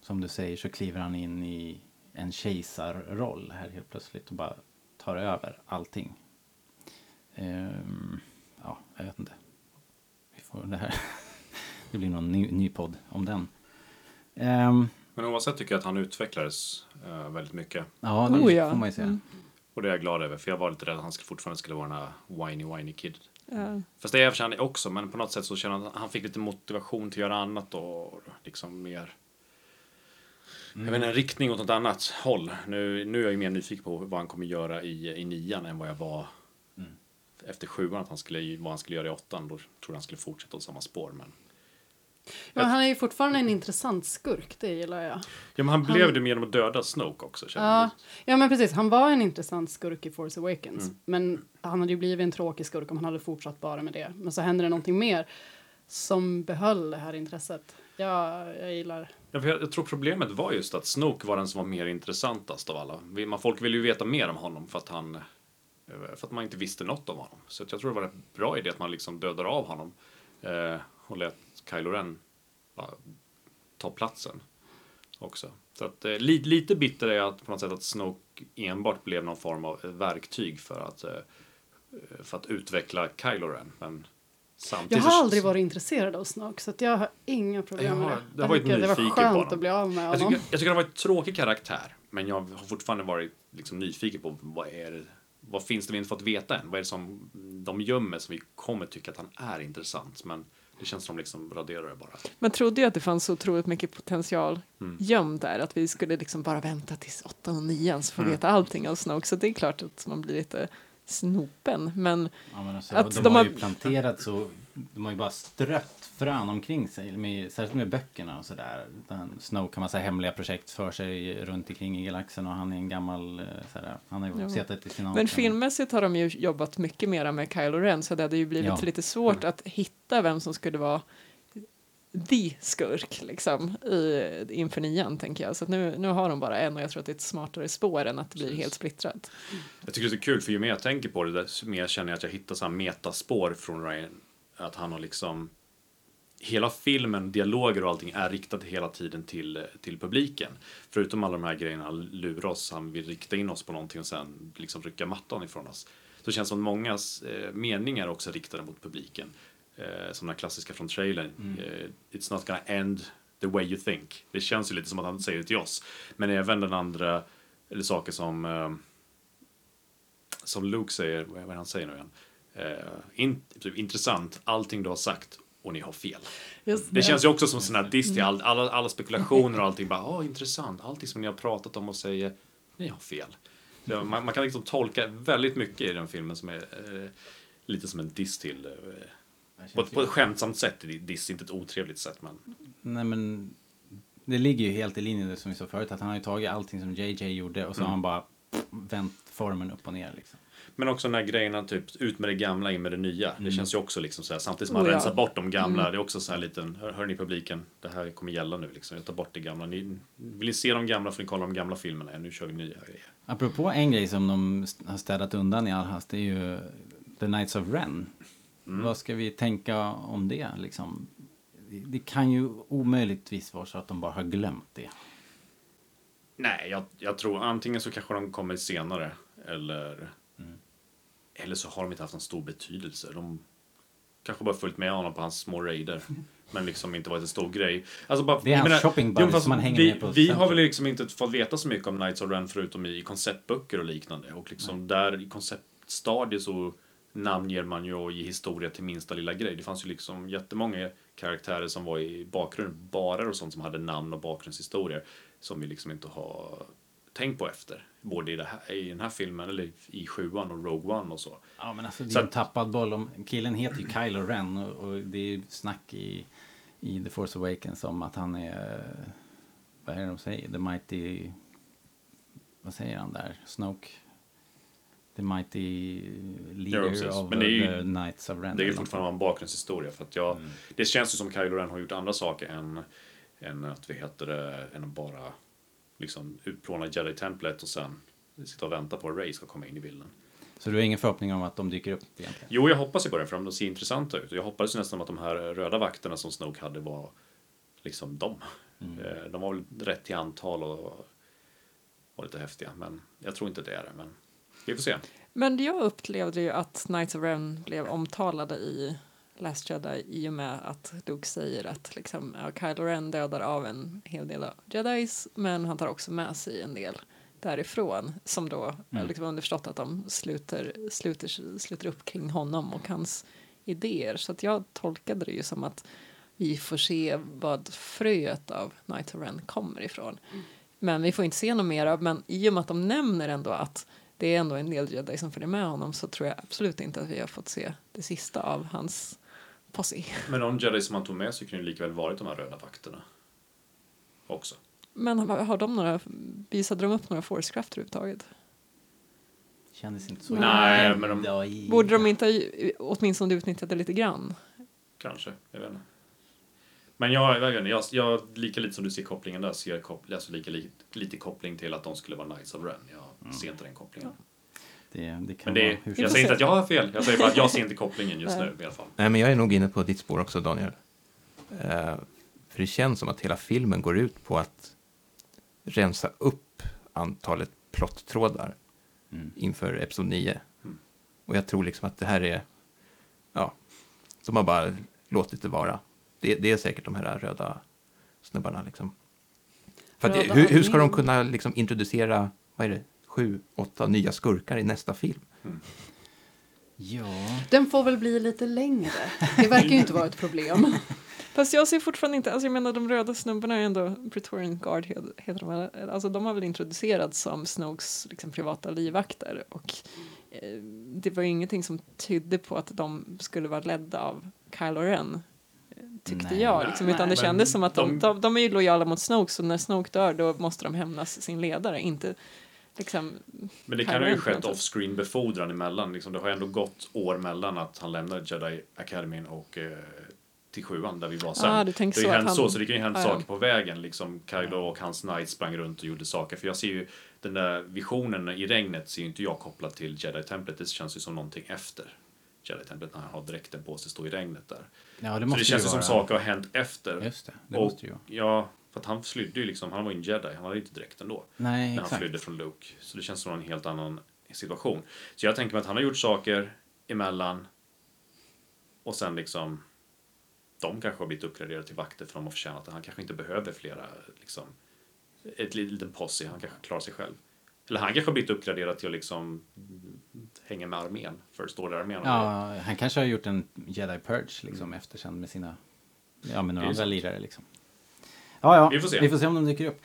som du säger, så kliver han in i en kejsarroll här helt plötsligt och bara tar över allting. Ehm, ja, jag vet inte. Vi får det här. (laughs) Det blir någon ny, ny podd om den. Ehm, Men oavsett tycker jag att han utvecklades eh, väldigt mycket. ja, det Oh, ja. får man ju säga. Mm. Och det är jag glad över, för jag var lite rädd att han skulle, fortfarande skulle vara den här whiny whiny kid. Ja. Fast det är jag han också, men på något sätt så känner jag att han fick lite motivation till att göra annat och liksom mer... Jag vet inte, en riktning åt något annat håll. Nu, nu är jag ju mer nyfiken på vad han kommer göra i, i nian än vad jag var efter sjuan, att han skulle, vad han skulle göra i åttan. Då tror jag han skulle fortsätta åt samma spår. Men, Ja, han är ju fortfarande en intressant skurk, det gillar jag. ja, men han blev Han- det genom att döda Snoke också. Ja, ja, men precis. Han var en intressant skurk i Force Awakens. Mm. Men han hade ju blivit en tråkig skurk om han hade fortsatt bara med det. Men så händer det någonting mer som behöll det här intresset. Ja, jag gillar Ja, jag, jag tror problemet var just att Snoke var den som var mer intressantast av alla. Man, folk ville ju veta mer om honom för att han eh, för att man inte visste något om honom. Så jag tror det var en bra idé att man liksom dödar av honom eh, och lät Kylo Ren bara ta platsen också. Så att eh, li, lite bitter är jag att på något sätt att Snoke enbart blev någon form av verktyg för att eh, för att utveckla Kylo Ren. Men samtidigt Jag har aldrig varit intresserad av Snoke så att jag har inga problem Jag med har- det. jag har varit tycker det var skönt att bli av med Jag honom. tycker, jag tycker han var en tråkig karaktär, men jag har fortfarande varit liksom nyfiken på vad är det, vad finns det vi inte fått veta än? Vad är det som de gömmer som vi kommer tycka att han är intressant? Men det känns som de liksom raderar det bara. Man trodde ju att det fanns så otroligt mycket potential Mm. gömd där. Att vi skulle liksom bara vänta tills åttan och nian så får vi Mm. veta allting av Snoke. Så det är klart att man blir lite snopen. Men Ja, men alltså, Att de, de har har- ju planterat så, de har ju bara strött frön omkring sig, med, särskilt med böckerna och sådär. Kan man säga hemliga projekt för sig runt omkring i galaxen och han är en gammal, eh, sådär, han har ju Ja. suttit i sina Men filmmässigt har de ju jobbat mycket mera med Kylo Ren så det hade ju blivit Ja. lite svårt att hitta vem som skulle vara the skurk liksom i, inför nian tänker jag. Så att nu, nu har de bara en och jag tror att det är ett smartare spår än att det blir helt splittrat. Jag tycker det är så kul, för ju mer jag tänker på det, desto mer känner jag att jag hittar så här metaspår från Ryan. Att han har liksom... Hela filmen, dialoger och allting är riktat hela tiden till, till publiken. Förutom alla de här grejerna, han lurar oss, han vill rikta in oss på någonting och sen liksom rycka mattan ifrån oss. Så det känns som mångas eh, meningar också riktade mot publiken. Eh, som den klassiska från trailern. Eh, It's not gonna end the way you think. Det känns ju lite som att han säger det till oss. Men även den andra, eller saker som eh, som Luke säger, vad är det han säger nu igen? Eh, in, typ, intressant, allting du har sagt och ni har fel. Just Det känns ju också som sån här diss till all, alla, alla spekulationer och allting. Bara, åh, intressant, allting som ni har pratat om och säger, ni har fel. Det, man, man kan liksom tolka väldigt mycket i den filmen som är eh, lite som en diss till. Eh, på, på ett skämtsamt sätt, diss, inte ett otrevligt sätt. Men Nej men det ligger ju helt i linje med det som vi sa förut att han har ju tagit allting som JJ gjorde och så har han bara vänt formen upp och ner liksom. Men också den här grejerna, typ ut med det gamla, in med det nya. Det känns ju också liksom så här, samtidigt som man Oh, ja. rensar bort de gamla. Det är också så här liten, hör, hör ni publiken, det här kommer gälla nu liksom. Jag tar bort det gamla. Ni, vill ni se de gamla får ni kolla de gamla filmerna. Ja, nu kör vi nya grejer. Apropå en grej som de har städat undan i all hast, det är ju The Knights of Ren. Vad ska vi tänka om det liksom? Det- Det kan ju omöjligtvis vara så att de bara har glömt det. Nej, jag, jag tror antingen så kanske de kommer senare eller eller så har de inte haft en stor betydelse. De kanske bara följt med honom på hans små raider. (laughs) Men liksom inte varit en stor grej. Alltså bara, Det är hans shopping buddy som man hänger vi, med på Vi har väl liksom inte fått veta så mycket om Knights of Ren förutom i konceptböcker och liknande. Och liksom där i konceptstadiet så namnger man ju och ger historia till minsta lilla grej. Det fanns ju liksom jättemånga karaktärer som var i bakgrunden, barer och sånt som hade namn och bakgrundshistorier som vi liksom inte har tänkt på efter. Både i, här, i den här filmen, eller i sjuan och Rogue One och så. Ja men alltså det Så är en att- tappad boll. Om, killen heter ju Kylo Ren och, och det är ju snack i, i The Force Awakens om att han är, vad är det de säger, The Mighty, vad säger han där, Snoke? The Mighty leader of Men det är ju- the Knights of Ren. Det är ju fortfarande en bakgrundshistoria för att jag, Mm. det känns ju som Kylo Ren har gjort andra saker än, än att vi heter det, än bara liksom utplåna Jedi-templet och sen sitta och vänta på att Ray ska komma in i bilden. Så du har ingen förhoppning om att de dyker upp egentligen? Jo, jag hoppas ju på det för de ser intressanta ut. Jag hoppades ju nästan att de här röda vakterna som Snoke hade var liksom dem. Mm. Eh, De var väl rätt till antal och var lite häftiga, men jag tror inte det är det. Men vi får se. Men jag upplevde ju att Knights of Ren blev omtalade i Last Jedi i och med att Luke säger att liksom, ja, Kylo Ren dödar av en hel del av Jedis men han tar också med sig en del därifrån som då mm. liksom underförstått att de sluter, sluter, sluter upp kring honom och hans idéer. Så att jag tolkade det ju som att vi får se vad fröet av Knights of Ren kommer ifrån. Men vi får inte se något mer av, men i och med att de nämner ändå att det är ändå en del jedi som följer med honom så tror jag absolut inte att vi har fått se det sista av hans posse. Men de Jedi som han tog med sig kunde ju likaväl varit de här röda vakterna. Också. Men har de några, visade de upp några forcekraft överhuvudtaget? Kändes inte så. Nej, men de- de... Borde de inte åtminstone utnyttjat det lite grann? Kanske, jag vet inte. Men jag, jag, vet jag, jag lika lite som du ser kopplingen där, ser koppling, alltså lika lite, lite koppling till att de skulle vara Knights of Ren. Jag ser inte den kopplingen. Det, det kan Men det, vara jag säger inte att jag har fel, jag säger bara att jag ser inte kopplingen just (laughs) nu i alla fall. Nej, men jag är nog inne på ditt spår också, Daniel. Eh, för det känns som att hela filmen går ut på att rensa upp antalet plottrådar Mm. inför Episod 9. Mm. Och jag tror liksom att det här är, ja, de har bara låtit det vara. Det, det är säkert de här röda snubbarna liksom. För att, hur, hur ska de kunna liksom introducera, vad är det, sju, åtta nya skurkar i nästa film? Ja. Den får väl bli lite längre. Det verkar ju inte vara ett problem. (laughs) Fast jag ser fortfarande inte, alltså jag menar de röda snubbarna är ändå Praetorian Guard he- heter de? Alltså de har väl introducerats som Snokes liksom, privata livvakter och eh, det var ju ingenting som tydde på att de skulle vara ledda av Kylo Ren. eh, Tyckte Nej. jag, liksom, Nej, utan det kändes som att de, de- de, de är ju lojala mot Snoke så när Snoke dör då måste de hämnas sin ledare, inte liksom Men det kan ha ju något skett off-screen befordran emellan. Liksom, det har ändå gått år mellan att han lämnade Jedi Academy och eh, till sjuan där vi var sen. Ah, det har så ju hänt han- så, så det kan ju hänt Ah, ja. saker på vägen. Liksom, Kylo och hans knights sprang runt och gjorde saker. För jag ser ju den där visionen i regnet ser ju inte jag kopplad till Jedi-templet. Det känns ju som någonting efter Jedi-templet när han har dräkten på sig, står i regnet där. ja, det Så det känns ju som saker har hänt efter. Just det, det och, måste ju vara. Ja, för att han flydde ju liksom, han var ju en jedi, han hade ju inte dräkten då Nej, när han exakt. flydde från Luke. Så det känns som en helt annan situation. Så jag tänker mig att han har gjort saker emellan och sen liksom de kanske har blivit uppgraderade till vakter för de har förtjänat det. Han kanske inte behöver flera, liksom, ett liten posse, han kanske klarar sig själv. Eller han kanske har blivit uppgraderad till att liksom hänga med armén, First Order-armén. Ja, han kanske har gjort en Jedi Purge liksom efter sen med sina, ja med Det några andra lirare liksom. Ja, ja, Vi får se. Vi får se om de dyker upp.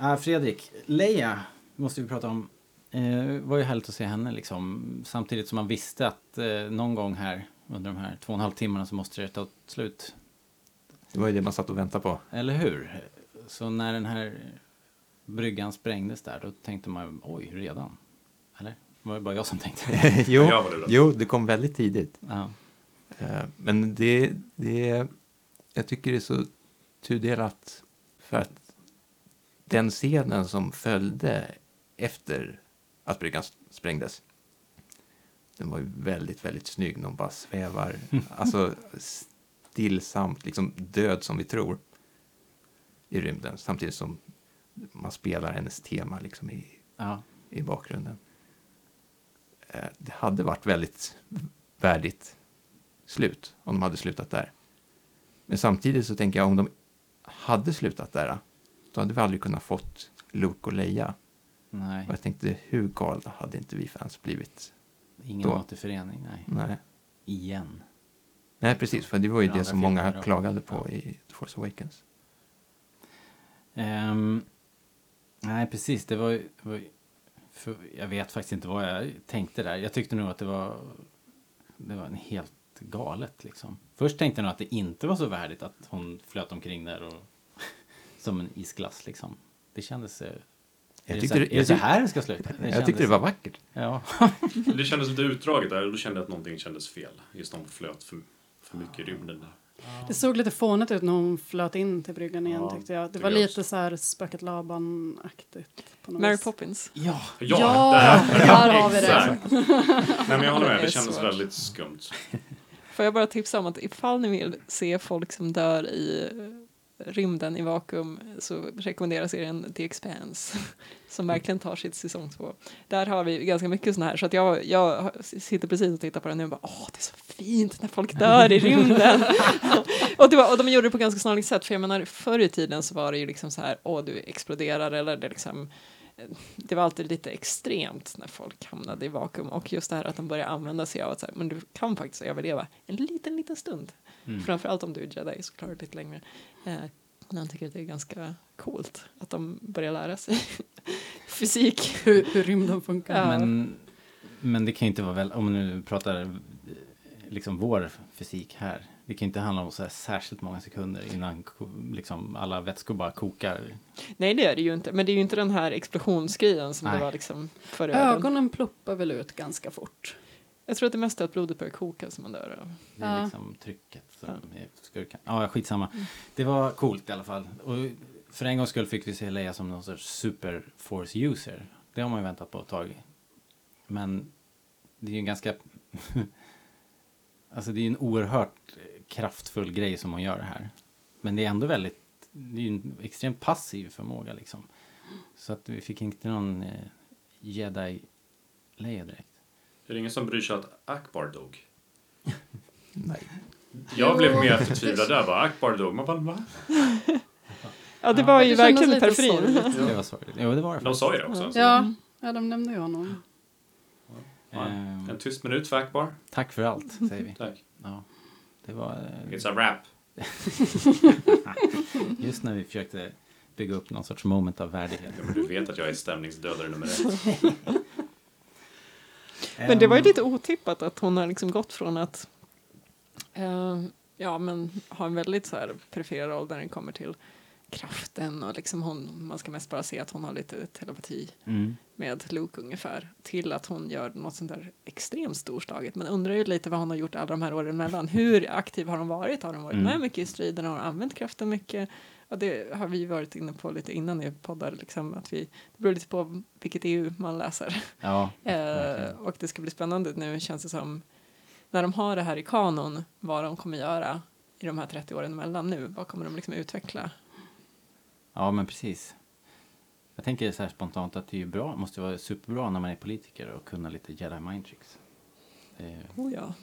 Uh, Fredrik, Leia måste vi prata om eh, var ju härligt att se henne liksom. Samtidigt som man visste att eh, någon gång här under de här två och en halv timmarna så måste det ta slut. Det var ju det man satt och väntade på. Eller hur? Så när den här bryggan sprängdes där då tänkte man oj, redan? Eller? Var det bara jag som tänkte? (laughs) jo, Jag var lurad. jo, det kom väldigt tidigt. ja. Eh, Men det, det, jag tycker det är så tudelat för att den scenen som följde efter att bryggan sprängdes, den var ju väldigt, väldigt snygg. De bara svävar, (laughs) alltså stillsamt, liksom död som vi tror i rymden, samtidigt som man spelar hennes tema liksom i, ja. i bakgrunden. Eh, Det hade varit väldigt värdigt slut om de hade slutat där. Men samtidigt så tänker jag om de hade slutat där, då hade vi aldrig kunnat fått Luke och Leia. Nej, Och jag tänkte, hur galna hade inte vi fans blivit? ingen då. återförening. Nej. Nej. Igen. Nej, precis, för det var ju det som många klagade på i The Force Awakens. Ehm, nej, precis. Det var, var Jag vet faktiskt inte vad jag tänkte där. Jag tyckte nog att det var, det var en helt galet liksom. Först tänkte jag nog att det inte var så värdigt att hon flöt omkring där och (laughs) som en isglass liksom. Det kändes... eh, Jag är, tyckte det, det- så, är det så här det ska sluta? Det (laughs) jag tyckte det kändes- var vackert. Ja. (laughs) Det kändes lite utdraget där och då kände jag att någonting kändes fel. Just när hon flöt för, för mycket i rymden. Där. Det såg lite fånigt ut när hon flöt in till bryggan igen Ja, tyckte jag. Det var jag lite också. så här spöket Laban-aktigt. Mary vis. Poppins. ja. Ja, Ja, där, där har vi det. Nej men jag håller med, Det det är kändes svårt. väldigt skumt. Får jag bara tipsa om att ifall ni vill se folk som dör i eh, rymden i vakuum så rekommenderar serien The Expanse (laughs) som verkligen tar sitt säsong två. Där har vi ganska mycket sådana här så att jag, jag sitter precis och tittar på den nu och bara åh det är så fint när folk dör i rymden. (laughs) och, det var, och de gjorde det på ganska snarlikt sätt för jag menar förr i tiden så var det ju liksom så här åh du exploderar eller det liksom det var alltid lite extremt när folk hamnade i vakuum och just det här att de börjar använda sig av att så här, men du kan faktiskt överleva en liten, liten stund. Mm. Framförallt om du är jedi så klarar du det lite längre. Eh, men jag tycker att det är ganska coolt att de börjar lära sig (laughs) fysik. Hur, hur rymden funkar. Ja. Men, men det kan ju inte vara väl, om man nu pratar eh, liksom vår fysik här. Det kan ju inte handla om så här särskilt många sekunder innan liksom alla vätskor bara kokar. Nej det är det ju inte, men det är ju inte den här explosionsgrejen som Nej. det var liksom förr i världen. Ögonen ploppar väl ut ganska fort. Jag tror att det mesta är att blodet börjar koka som man dör av. Det är Ja. liksom trycket som är skurken. Ja, skitsamma. Det var coolt i alla fall. Och för en gångs skull fick vi se Leia som någon sorts super force user. Det har man ju väntat på ett tag. Men det är ju en ganska... (laughs) alltså det är ju en oerhört kraftfull grej som hon gör här. Men det är ändå väldigt... Det är ju en extremt passiv förmåga liksom. Så att vi fick inte någon eh, jedi-Leia direkt. Är det ingen som bryr sig att Akbar dog? (laughs) Nej. Jag blev mer förtvivlad där bara, Akbar dog. Man bara, va? (laughs) Ja det var ju Det verkligen lite periferin. Det var sorgligt. Jo, det var det De sa ju det också. så- Ja, ja, de nämnde ju honom. Ja. Ehm, En tyst minut för Akbar. Tack för allt, säger vi. Tack. Ja, det var eh, It's a wrap. (laughs) just när vi försökte bygga upp någon sorts moment av värdighet. Ja, men du vet att jag är stämningsdödare nummer ett. (laughs) Men det var ju Ehm, lite otippat att hon har liksom gått från att eh, ja, men ha en väldigt så här perifer roll där den kommer till kraften och liksom hon, man ska mest bara se att hon har lite telepati Mm. med Luke ungefär till att hon gör något sånt där extremt storslaget. Men undrar ju lite vad hon har gjort alla de här åren mellan. Hur aktiv har hon varit? Har hon varit Mm. med mycket i striden? Har hon använt kraften mycket? Ja, det har vi varit inne på lite innan i poddar, liksom, att vi, det beror lite på vilket EU man läser. Ja, Eh, och det ska bli spännande nu känns det som när de har det här i kanon vad de kommer göra i de här 30 åren emellan nu. Vad kommer de liksom utveckla? Ja, men precis. Jag tänker så här spontant att det är bra, måste vara superbra när man är politiker och kunna lite jedi mind tricks. Eh, Oh ja.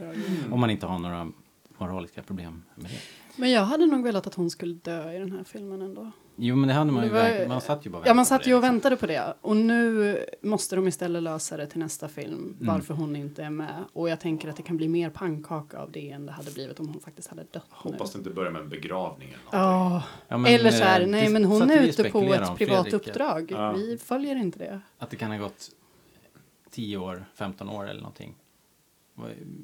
(laughs) Om man inte har några, moraliska problem med det. Men jag hade nog velat att hon skulle dö i den här filmen ändå. Jo, men det hade man ju var-. Man satt ju bara och Ja, man väntade satt på ju och det, liksom. väntade på det. Och nu måste de istället lösa det till nästa film. Mm. Varför hon inte är med. Och jag tänker att det kan bli mer pannkaka av det än det hade blivit om hon faktiskt hade dött Hoppas nu. det inte börjar med en begravning eller någonting. Ja, Ja, men, eller så här, eh, nej men hon är och ute på ett privat Fredrik, uppdrag. Ja. Vi följer inte det. Att det kan ha gått 10 år, 15 år eller någonting.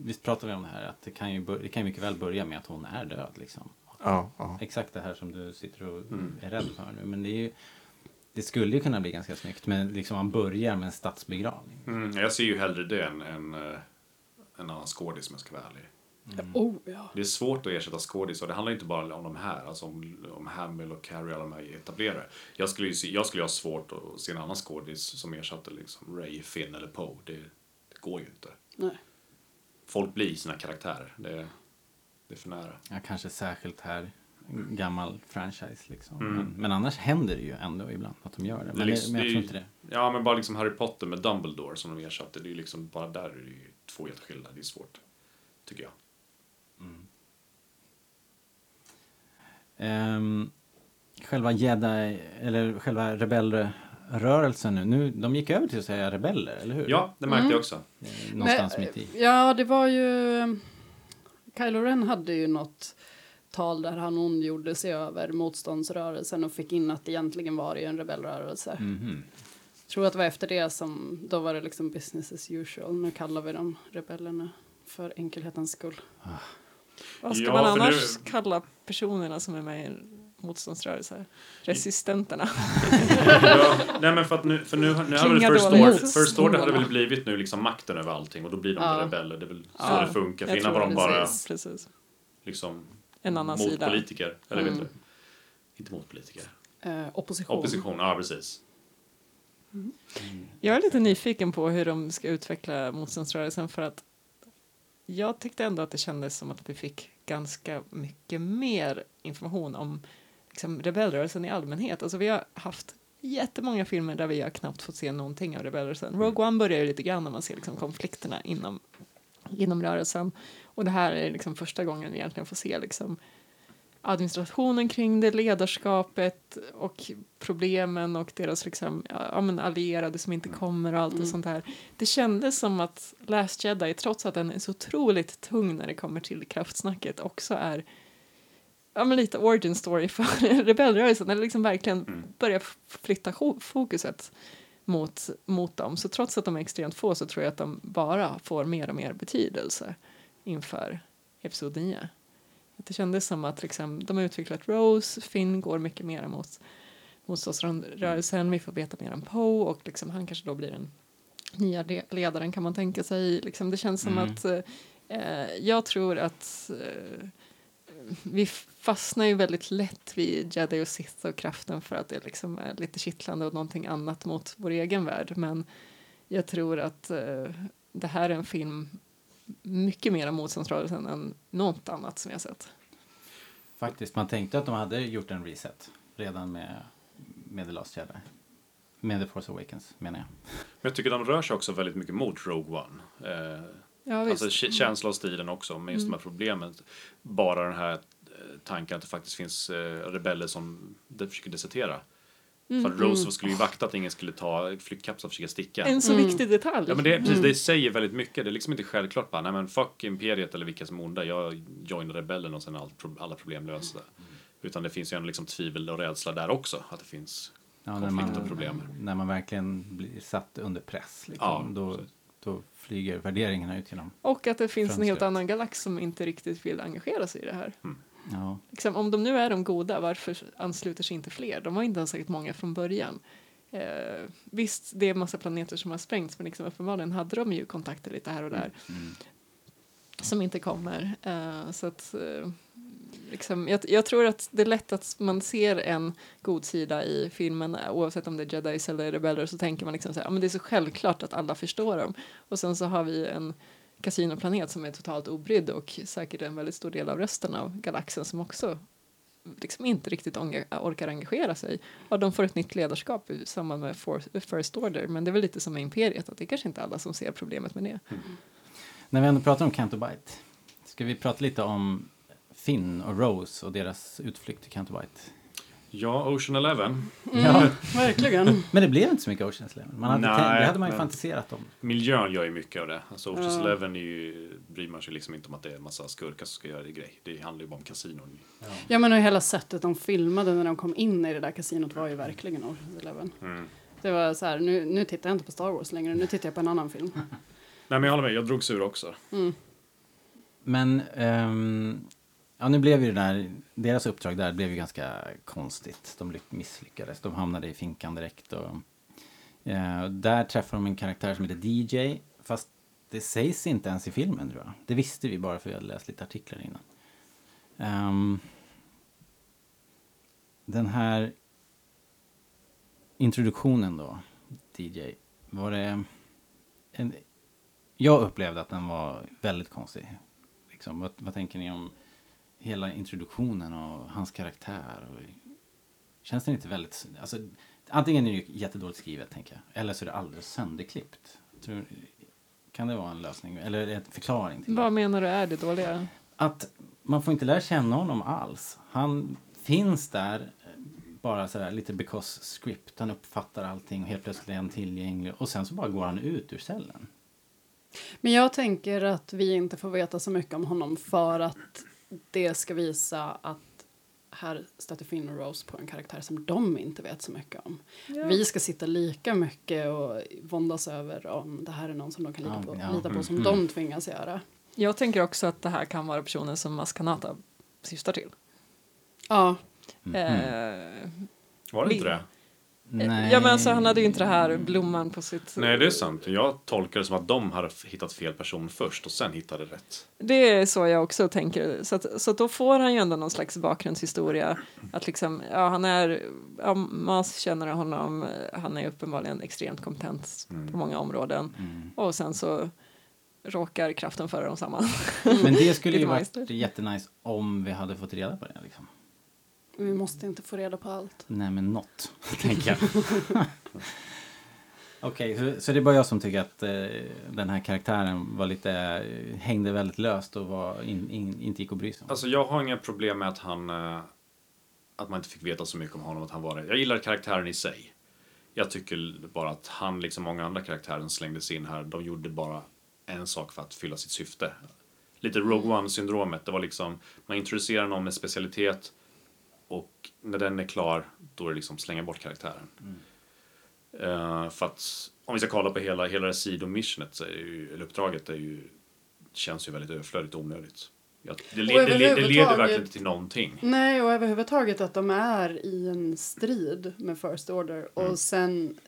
Visst pratade vi om det här, att det kan ju, det kan ju mycket väl börja med att hon är död liksom. Ja, ja. Exakt det här som du sitter och Mm. är rädd för nu. Men det är ju, det skulle ju kunna bli ganska snyggt, men liksom man börjar med en statsbegravning. Mm, jag ser ju hellre det än en, eh, en annan skådis om jag ska vara ärlig. Oh, ja. Det är svårt att ersätta skådis och det handlar inte bara om de här, alltså om, om Hamill och Carrie alla de här etablerade. Jag skulle ju se, jag skulle ha svårt att se en annan skådis som ersatte liksom Ray, Finn eller Poe. Det, det går ju inte. Nej. Folk blir sina karaktärer. Det, det är för nära. Ja, kanske särskilt här, gammal franchise liksom. Mm. Men, men annars händer det ju ändå ibland att de gör det. Det är Men, liksom- det, men jag det är tror inte det. Ja, men bara liksom Harry Potter med Dumbledore som de ersatte. Det är ju liksom, bara där är det ju två helt skilda. Det är svårt. Tycker jag. Ehm, själva jedi, eller själva rebellrörelsen nu, nu, de gick över till att säga rebeller, eller hur? Ja, det märkte Mm. jag också. Eh, Någonstans Men, mitt i. Ja, det var ju... Kylo Ren hade ju något tal där han ondgjorde sig över motståndsrörelsen och fick in att det egentligen var det ju en rebellrörelse. Mhm. tror att det var efter det som, då var det liksom business as usual. Nu kallar vi dem rebellerna för enkelhetens skull. Vad ska Ja, man annars nu- kalla personerna som är med i en motståndsrörelse? Resistenterna. ja, nej men för att nu, för nu, nu hade väl First. Order, First Order hade väl blivit nu liksom makten över allting och då blir de Ja. rebeller. Det är väl så Ja, det funkar. För innan var de bara precis. Liksom En annan sida. motpolitiker. Eller vet Mm. du? Inte motpolitiker. Eh, opposition. Opposition, ja precis. Jag är lite nyfiken på hur de ska utveckla motståndsrörelsen för att jag tyckte ändå att det kändes som att vi fick ganska mycket mer information om liksom, rebellrörelsen i allmänhet. Alltså vi har haft jättemånga filmer där vi har knappt fått se någonting av rebellrörelsen. Rogue One börjar ju lite grann när man ser liksom, konflikterna inom, inom rörelsen. Och det här är liksom första gången vi egentligen får se liksom, administrationen kring det, ledarskapet och problemen och deras liksom, ja, men allierade som inte kommer och allt och Mm. sånt här. Det kändes som att Last Jedi, trots att den är så otroligt tung när det kommer till kraftsnacket, också är ja, men lite origin story för (laughs) rebellrörelsen, eller liksom verkligen Mm. börja flytta fokuset mot, mot dem. Så trots att de är extremt få så tror jag att de bara får mer och mer betydelse inför Episod 9. Att Det kändes som att liksom, de har utvecklat Rose, Finn går mycket mer mot motståndsrörelsen, vi får veta mer om Poe och liksom, han kanske då blir den nya le- ledaren kan man tänka sig. Liksom, det känns som Mm. att eh, eh, jag tror att eh, vi fastnar ju väldigt lätt vid Jedi och Sith och kraften för att det liksom är lite kittlande och någonting annat mot vår egen värld. Men jag tror att eh, det här är en film mycket mer om motståndsrörelsen än något annat som jag sett. Faktiskt, man tänkte att de hade gjort en reset redan med, med The Last Jedi. Med The Force Awakens, menar jag. Men jag tycker de rör sig också väldigt mycket mot Rogue One. Eh, Ja, visst. alltså k- känsla och stilen också, med just de här problemen. Bara den här eh, tanken att det faktiskt finns eh, rebeller som de försöker desertera. För att Rose skulle ju vakta att ingen skulle ta flygkapslar och försöka sticka. En så Mm. viktig detalj. Ja men det, precis, det säger väldigt mycket. Det är liksom inte självklart bara, nej men fuck imperiet eller vilka som är onda. Jag joinar rebellen och sen är alla problem lösta. Utan det finns ju en liksom tvivel och rädsla där också. Att det finns Ja, konflikt och problem. när man verkligen blir satt under press. Liksom, Ja, då, precis. Då flyger värderingarna ut genom. Och att det finns en helt annan galax som inte riktigt vill engagera sig i det här. Ja, Liksom, om de nu är de goda, varför ansluter sig inte fler? De var inte ens säkert många från början. Eh, visst, det är en massa planeter som har sprängts, men liksom, uppenbarligen hade de ju kontakter lite här och där mm. som inte kommer. Eh, så att, eh, liksom, jag, jag tror att det är lätt att man ser en god sida i filmen, oavsett om det är jedis eller rebeller, så tänker man liksom så här, ja, men det är så självklart att alla förstår dem. Och sen så har vi en kasinoplanet som är totalt obrydd och säkert en väldigt stor del av resten av galaxen som också liksom inte riktigt orkar engagera sig. Och de får ett nytt ledarskap i samband med First Order, men det är väl lite som med Imperiet, att det är kanske inte alla som ser problemet med det. Mm. När vi ändå pratar om Canto Bite Ska vi prata lite om Finn och Rose och deras utflykt till White? Ja, Ocean Eleven. Ja, (laughs) Verkligen. men det blev inte så mycket Ocean's Eleven. Man hade Nej, tänkt, det hade man ju fantiserat om. Miljön gör ju mycket av det. Alltså Ocean's Ja. Eleven är ju, bryr man sig liksom inte om att det är en massa skurkar som ska göra det grej. Det handlar ju bara om kasinon. Ja men och hela sättet de filmade när de kom in i det där kasinot var ju verkligen Ocean's Eleven. Mm. Det var så här, nu, nu tittar jag inte på Star Wars längre, nu tittar jag på en annan film. (laughs) Nej men jag håller med, jag drogs ur också. Mm. Men, ehm, ja nu blev ju det där, deras uppdrag där blev ju ganska konstigt. De misslyckades, de hamnade i finkan direkt och eh, där träffar de en karaktär som heter DJ, fast det sägs inte ens i filmen tror jag. Det visste vi bara för vi hade läst lite artiklar innan. Um, den här introduktionen då, DJ, var det en, jag upplevde att den var väldigt konstig. Liksom, vad, vad tänker ni om hela introduktionen och hans karaktär? Och, känns den inte väldigt... Alltså, antingen är det ju jättedåligt skrivet, tänker jag. Eller så är det alldeles sönderklippt. Tror, kan det vara en lösning? Eller det en förklaring till det? Vad menar du är det dåliga? Att man får inte lära känna honom alls. Han finns där bara sådär lite because script. Han uppfattar allting och helt plötsligt är han tillgänglig. Och sen så bara går han ut ur cellen. Men jag tänker att vi inte får veta så mycket om honom för att det ska visa att här stöter Finn och Rose på en karaktär som de inte vet så mycket om. Vi ska sitta lika mycket och våndas över om det här är någon som de kan lita Ja, på, ja, lita på som mm. de tvingas göra. Jag tänker också att det här kan vara personen som Maskanata syftar till. Ja, Mm. Eh, Var det inte det? Nej. Ja men alltså han hade ju inte det här blomman på sitt... Nej det är sant. Jag tolkar det som att de hade hittat fel person först och sen hittade rätt. Det är så jag också tänker. Så, att, så att då får han ju ändå någon slags bakgrundshistoria. Att liksom, ja han är, ja, man känner honom, han är uppenbarligen extremt kompetent på många områden. Mm. Och sen så råkar kraften föra dem samman. Men det skulle ju (laughs) varit jättenice om vi hade fått reda på det. Liksom. Vi måste inte få reda på allt. Nej, men något, (laughs) tänker jag. (laughs) Okej, så, så det är bara jag som tycker att eh, den här karaktären var lite, eh, hängde väldigt löst och var in, in, inte gick att bry sig om. Alltså jag har inga problem med att han eh, att man inte fick veta så mycket om honom. Att han var det. Jag gillar karaktären i sig. Jag tycker bara att han, liksom många andra karaktärer som slängdes in här, de gjorde bara en sak för att fylla sitt syfte. Lite Rogue One-syndromet. Det var liksom, man introducerar någon med specialitet och när den är klar, då är det liksom slänga bort karaktären. Eh, för att om vi ska kolla på hela, hela det sidomissionet, så är det ju, eller uppdraget, är ju, känns ju väldigt överflödigt och onödigt. Jag, det, le, det, le, det leder överhuvudtaget- verkligen inte till någonting. Nej, och överhuvudtaget att de är i en strid med First Order och Mm. sen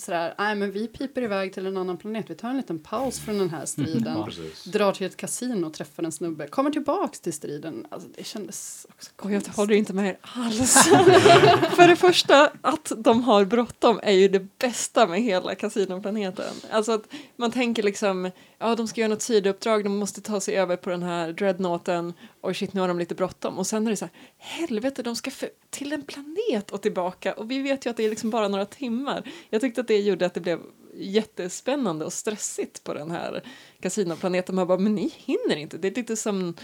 sådär, nej men vi piper iväg till en annan planet, vi tar en liten paus från den här (laughs) striden. Ja. Drar till ett kasino och träffar en snubbe, kommer tillbaks till striden. Alltså det kändes också Och jag håller inte med er alls. (laughs) För det första, att de har bråttom är ju det bästa med hela kasinoplaneten. Alltså att man tänker liksom, ja de ska göra något sidouppdrag, de måste ta sig över på den här dreadnoughten och shit nu har de lite bråttom. Och sen är det så här, helvete de ska för, till en planet och tillbaka och vi vet ju att det är liksom bara några timmar. Jag tyckte att det gjorde att det blev jättespännande och stressigt på den här kasinoplaneten. Man bara, men ni hinner inte. Det är lite som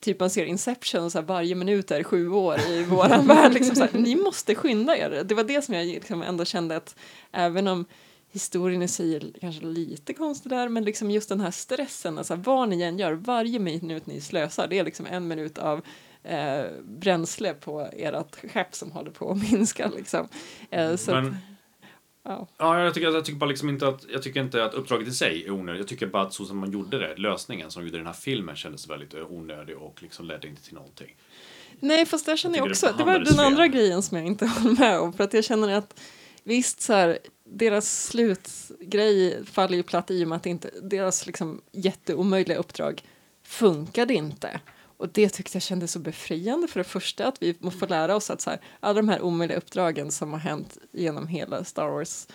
typ man ser Inception, så här, varje minut är sju år i (laughs) våran värld. Liksom, så här, ni måste skynda er. Det var det som jag liksom ändå kände att även om historien i sig är kanske lite konstig där, men liksom just den här stressen, alltså vad ni än gör, varje minut ni slösar, det är liksom en minut av eh, bränsle på ert skepp som håller på att minska. Liksom. Eh, så att, Men- ja. Ja, jag tycker, jag tycker bara liksom inte att, jag tycker inte att uppdraget i sig är onödigt. Jag tycker bara att så som man gjorde det, lösningen som gjorde den här filmen kändes väldigt eh, onödig och liksom ledde inte till någonting. Nej, fast där känner Jag jag också, det det var den andra grejen som jag inte (laughs) håller med om, för att jag känner att visst så här, deras slutgrej faller ju platt i och med att inte, deras liksom jätteomöjliga uppdrag funkade inte. Och det tyckte jag kändes så befriande för det första att vi får lära oss att så här, alla de här omöjliga uppdragen som har hänt genom hela Star Wars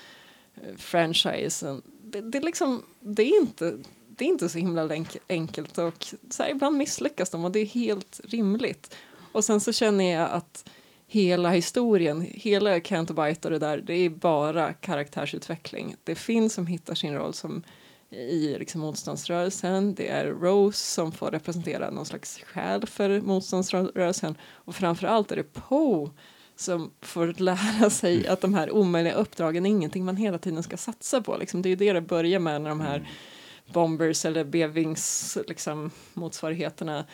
eh, det, det, är liksom, det, är inte, det är inte så himla enk- enkelt och så här, ibland misslyckas de och det är helt rimligt. Och sen så känner jag att hela historien, hela Canto Bight och det där, det är bara karaktärsutveckling. Det är Finn som hittar sin roll som i liksom motståndsrörelsen. Det är Rose som får representera någon slags själ för motståndsrörelsen och framförallt är det Poe som får lära (laughs) sig att de här omöjliga uppdragen är ingenting man hela tiden ska satsa på. Liksom, det är ju det det börjar med när de här bombers eller B-wings liksom, motsvarigheterna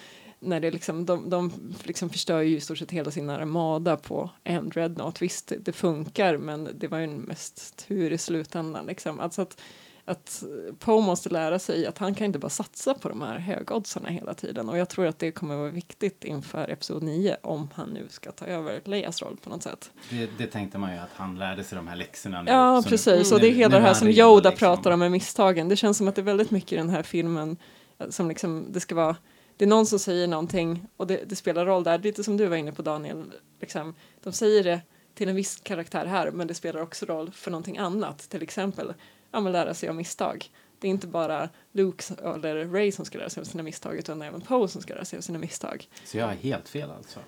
när det liksom, de, de liksom förstör ju i stort sett hela sin armada på en dreadnought. Visst, det, funkar, men det var ju mest tur i slutändan. Liksom. Alltså att, att Poe måste lära sig att han kan inte bara satsa på de här högoddsarna hela tiden. Och jag tror att det kommer vara viktigt inför Episod 9 om han nu ska ta över Leias roll på något sätt. Det, det tänkte man ju att han lärde sig de här läxorna nu. Ja, Så precis. nu- Och det är hela det här är som Yoda liksom. pratar om med misstagen. Det känns som att det är väldigt mycket i den här filmen som liksom, det ska vara det är någon som säger någonting och det, det spelar roll där, lite som du var inne på Daniel. Liksom, de säger det till en viss karaktär här, men det spelar också roll för någonting annat. Till exempel, ja, men lära sig av misstag. Det är inte bara Luke eller Ray som ska lära sig av sina misstag, utan även Poe som ska lära sig av sina misstag. Så jag har helt fel alltså.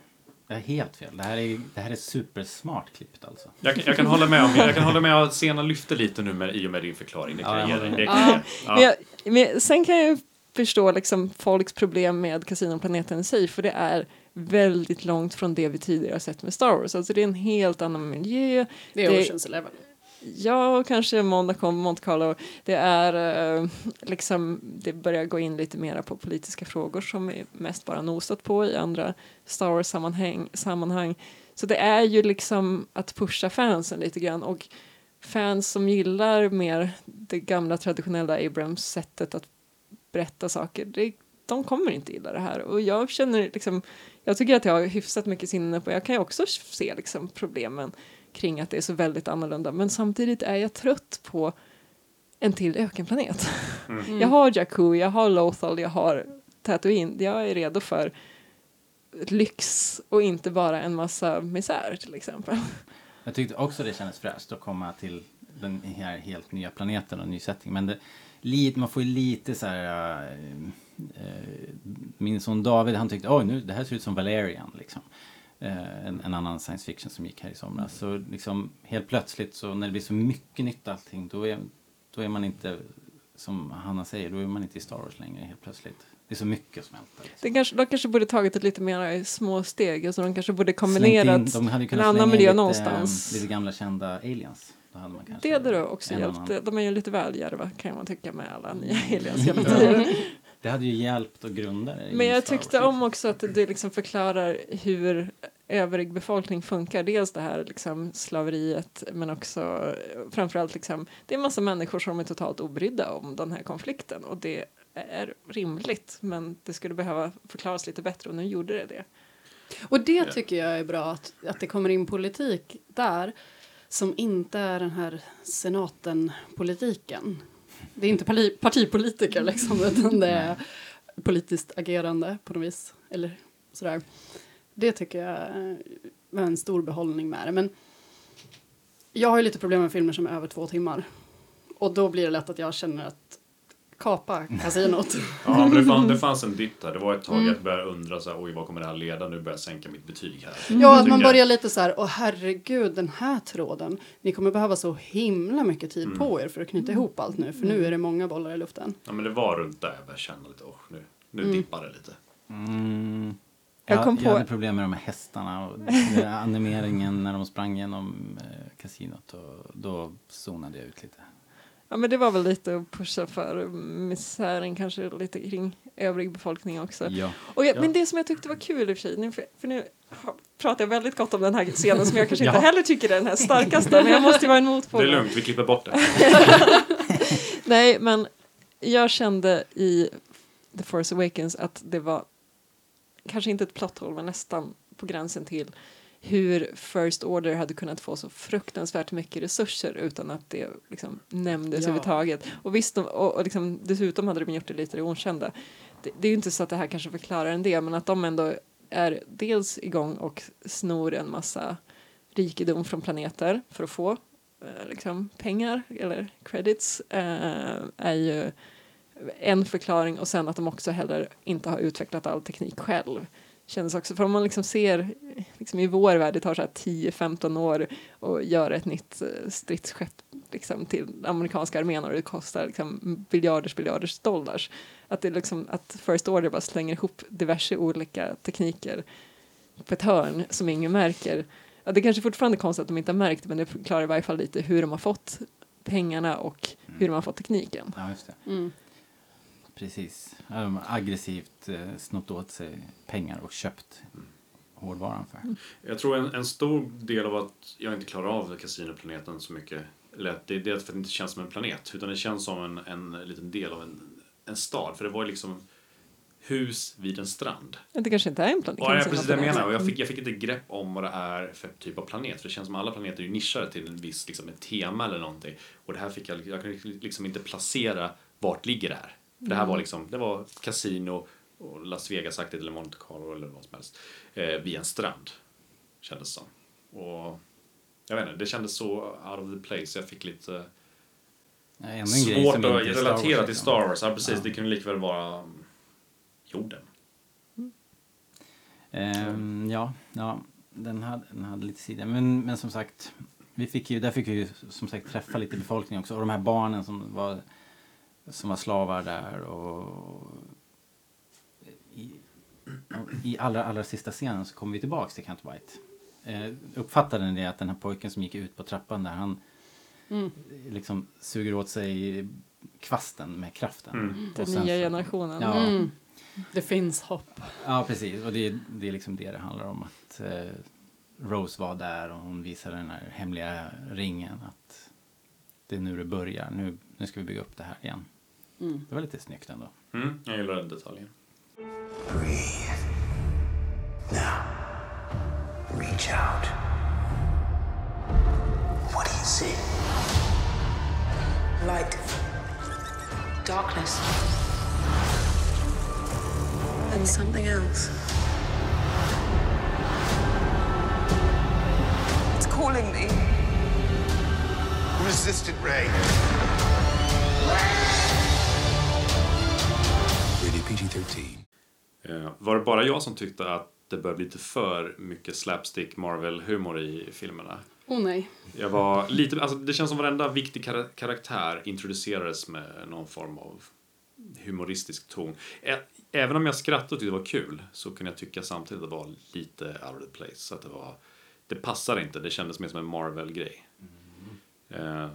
Jag har helt fel. Det här är, det här är supersmart klippt alltså. Jag, kan- jag kan hålla med om, jag kan hålla med om att scenen lyfter lite nu med, i och med din förklaring. Det kan Ja, jag ge dig. Det jag. Men, Ja. jag, men sen kan jag ju förstå liksom folks problem med Casinoplaneten i sig, för det är väldigt långt från det vi tidigare har sett med Star Wars. Alltså det är en helt annan miljö. Det är Det- Oceans Eleven. Ja, kanske Monaco, Monte Carlo. Det är eh, liksom, det börjar gå in lite mera på politiska frågor som vi mest bara nosat på i andra Star Wars-sammanhang. Sammanhang. Så det är ju liksom att pusha fansen lite grann och fans som gillar mer det gamla traditionella Abrams-sättet att berätta saker, det, de kommer inte gilla det här. Och jag känner liksom, jag tycker att jag har hyfsat mycket sinne på, jag kan ju också se liksom problemen kring att det är så väldigt annorlunda. Men samtidigt är jag trött på en till ökenplanet. (laughs) Jag har Jakku, jag har Lothal, jag har Tatooine. Jag är redo för lyx och inte bara en massa misär till exempel. Jag tyckte också det kändes fräscht att komma till den här helt nya planeten och ny setting. Men det, lite, man får ju lite så här... Äh, äh, min son David, han tyckte oj, nu, det här ser ut som Valerian. Liksom. Eh, en, en annan science fiction som gick här i somras. Så liksom helt plötsligt så när det blir så mycket nytt allting då är, då är man inte, som Hanna säger, då är man inte i Star Wars längre helt plötsligt. Det är så mycket som smälter. Liksom. Kanske, de kanske borde tagit det lite mer små steg. Alltså de kanske borde kombinerat in- de hade ju en kunnat annan miljö lite, någonstans. Lite gamla kända aliens. Då hade man kanske Det hade då också hjälpt. annan- De är ju lite väl djärva kan man tycka med alla nya aliens hela tiden. Det hade ju hjälpt att grunda det. Men jag tyckte om också att det liksom förklarar hur övrig befolkning funkar. Dels det här liksom slaveriet men också framförallt liksom det är en massa människor som är totalt obrydda om den här konflikten och det är rimligt men det skulle behöva förklaras lite bättre och nu gjorde det det. Och det tycker jag är bra att, att det kommer in politik där som inte är den här senaten-politiken. Det är inte parti, partipolitiker liksom, utan det är politiskt agerande på något vis. Eller sådär. Det tycker jag var en stor behållning med det. Men jag har ju lite problem med filmer som är över två timmar. Och då blir det lätt att jag känner att kapa kasinot. Ja, men det, fann, det fanns en (laughs) dipp där. Det var ett tag jag började undra så här, oj, vad kommer det här leda? Nu börjar jag sänka mitt betyg här. Ja, att man jag. börjar lite så här, åh herregud, den här tråden. Ni kommer behöva så himla mycket tid Mm. på er för att knyta ihop allt nu, för nu är det många bollar i luften. Ja, men det var runt där jag började känna lite, åh, nu, nu dippar det lite. Mm. Jag Jag, kom jag på- hade problem med de här hästarna och (laughs) animeringen när de sprang genom eh, kasinot och då zonade jag ut lite. Ja men det var väl lite att pusha för misären kanske lite kring övrig befolkning också. Ja. Och jag, Ja. Men det som jag tyckte var kul i och för sig, nu, för, för nu pratar jag väldigt gott om den här scenen som jag kanske inte Ja. heller tycker är den här starkaste, men jag måste ju vara en Det motpol. är lugnt, vi klipper bort det. (laughs) Nej, men jag kände i The Force Awakens att det var kanske inte ett plot hole, men nästan på gränsen till hur First Order hade kunnat få så fruktansvärt mycket resurser utan att det liksom nämndes Ja. överhuvudtaget. Och visst, de- och, och liksom, dessutom hade de gjort det lite det okända. Det, det är ju inte så att det här kanske förklarar en del, men att de ändå är dels igång och snor en massa rikedom från planeter för att få eh, liksom, pengar eller credits eh, är ju en förklaring och sen att de också heller inte har utvecklat all teknik själv. Känns också, för om man liksom ser liksom i vår värld, det tar så här 10-15 år att göra ett nytt eh, stridsskepp liksom, till amerikanska armén och det kostar liksom, biljarders biljarders dollars. Att, det liksom, att First Order bara slänger ihop diverse olika tekniker på ett hörn som ingen märker. Ja, det kanske fortfarande är konstigt att de inte har märkt men det förklarar i varje fall lite hur de har fått pengarna och hur de har fått tekniken. Ja, just det. Mm. Precis. Ja, de har aggressivt eh, snott åt sig pengar och köpt hårdvaran för. Jag tror en, en stor del av att jag inte klarar av kasinoplaneten så mycket, att det, det är för att det inte känns som en planet, utan det känns som en, en liten del av en, en stad. För det var ju liksom hus vid en strand. Det kanske inte är en planet. Ja, kanske precis det jag menar. Och jag fick, jag fick inte grepp om vad det är för typ av planet. För det känns som alla planeter är ju nischade till en viss, liksom, ett tema eller någonting. Och det här fick jag, jag kunde liksom inte placera vart ligger det här. För det här var liksom, det var kasino och Las Vegas-aktigt eller Monte Carlo eller vad som helst. Eh, vid en strand. Kändes som. Och jag vet inte, det kändes så out of the place. Jag fick lite grej svårt att relatera till liksom. Star Wars. Ja, precis. Ja. Det kunde lika väl vara jorden. Ehm, ja, ja den, hade, den hade lite sidor. Men, men som sagt, vi fick ju, där fick vi ju som sagt träffa lite befolkning också. Och de här barnen som var, som var slavar där. Och i, i allra, allra sista scenen så kommer vi tillbaks till Kent White. Eh, uppfattade ni att den här pojken som gick ut på trappan där, han Mm. liksom suger åt sig kvasten med kraften. Mm. Den nya så- generationen. Ja. Mm. Det finns hopp. Ja, precis. Och det, är- det är liksom det det handlar om. Att eh, Rose var där och hon visade den här hemliga ringen. Att det är nu det börjar. Nu, nu ska vi bygga upp det här igen. Mm. Det var lite snyggt ändå. Mm, jag gillar den detaljen. Breathe. Now, reach out. What do you see? Light. Darkness. And something else. It's calling me. Resistant ray. Rated PG-13. Eh, var det bara jag som tyckte att det började bli lite för mycket slapstick Marvel-humor i filmerna? Oh nej. Jag var lite, alltså det känns som varenda viktig kar- karaktär introducerades med någon form av humoristisk ton. Ä- Även om jag skrattade och tyckte det var kul så kunde jag tycka samtidigt att det var lite out of the place. Så att det var, det passade inte, det kändes mer som en Marvel-grej. Eh,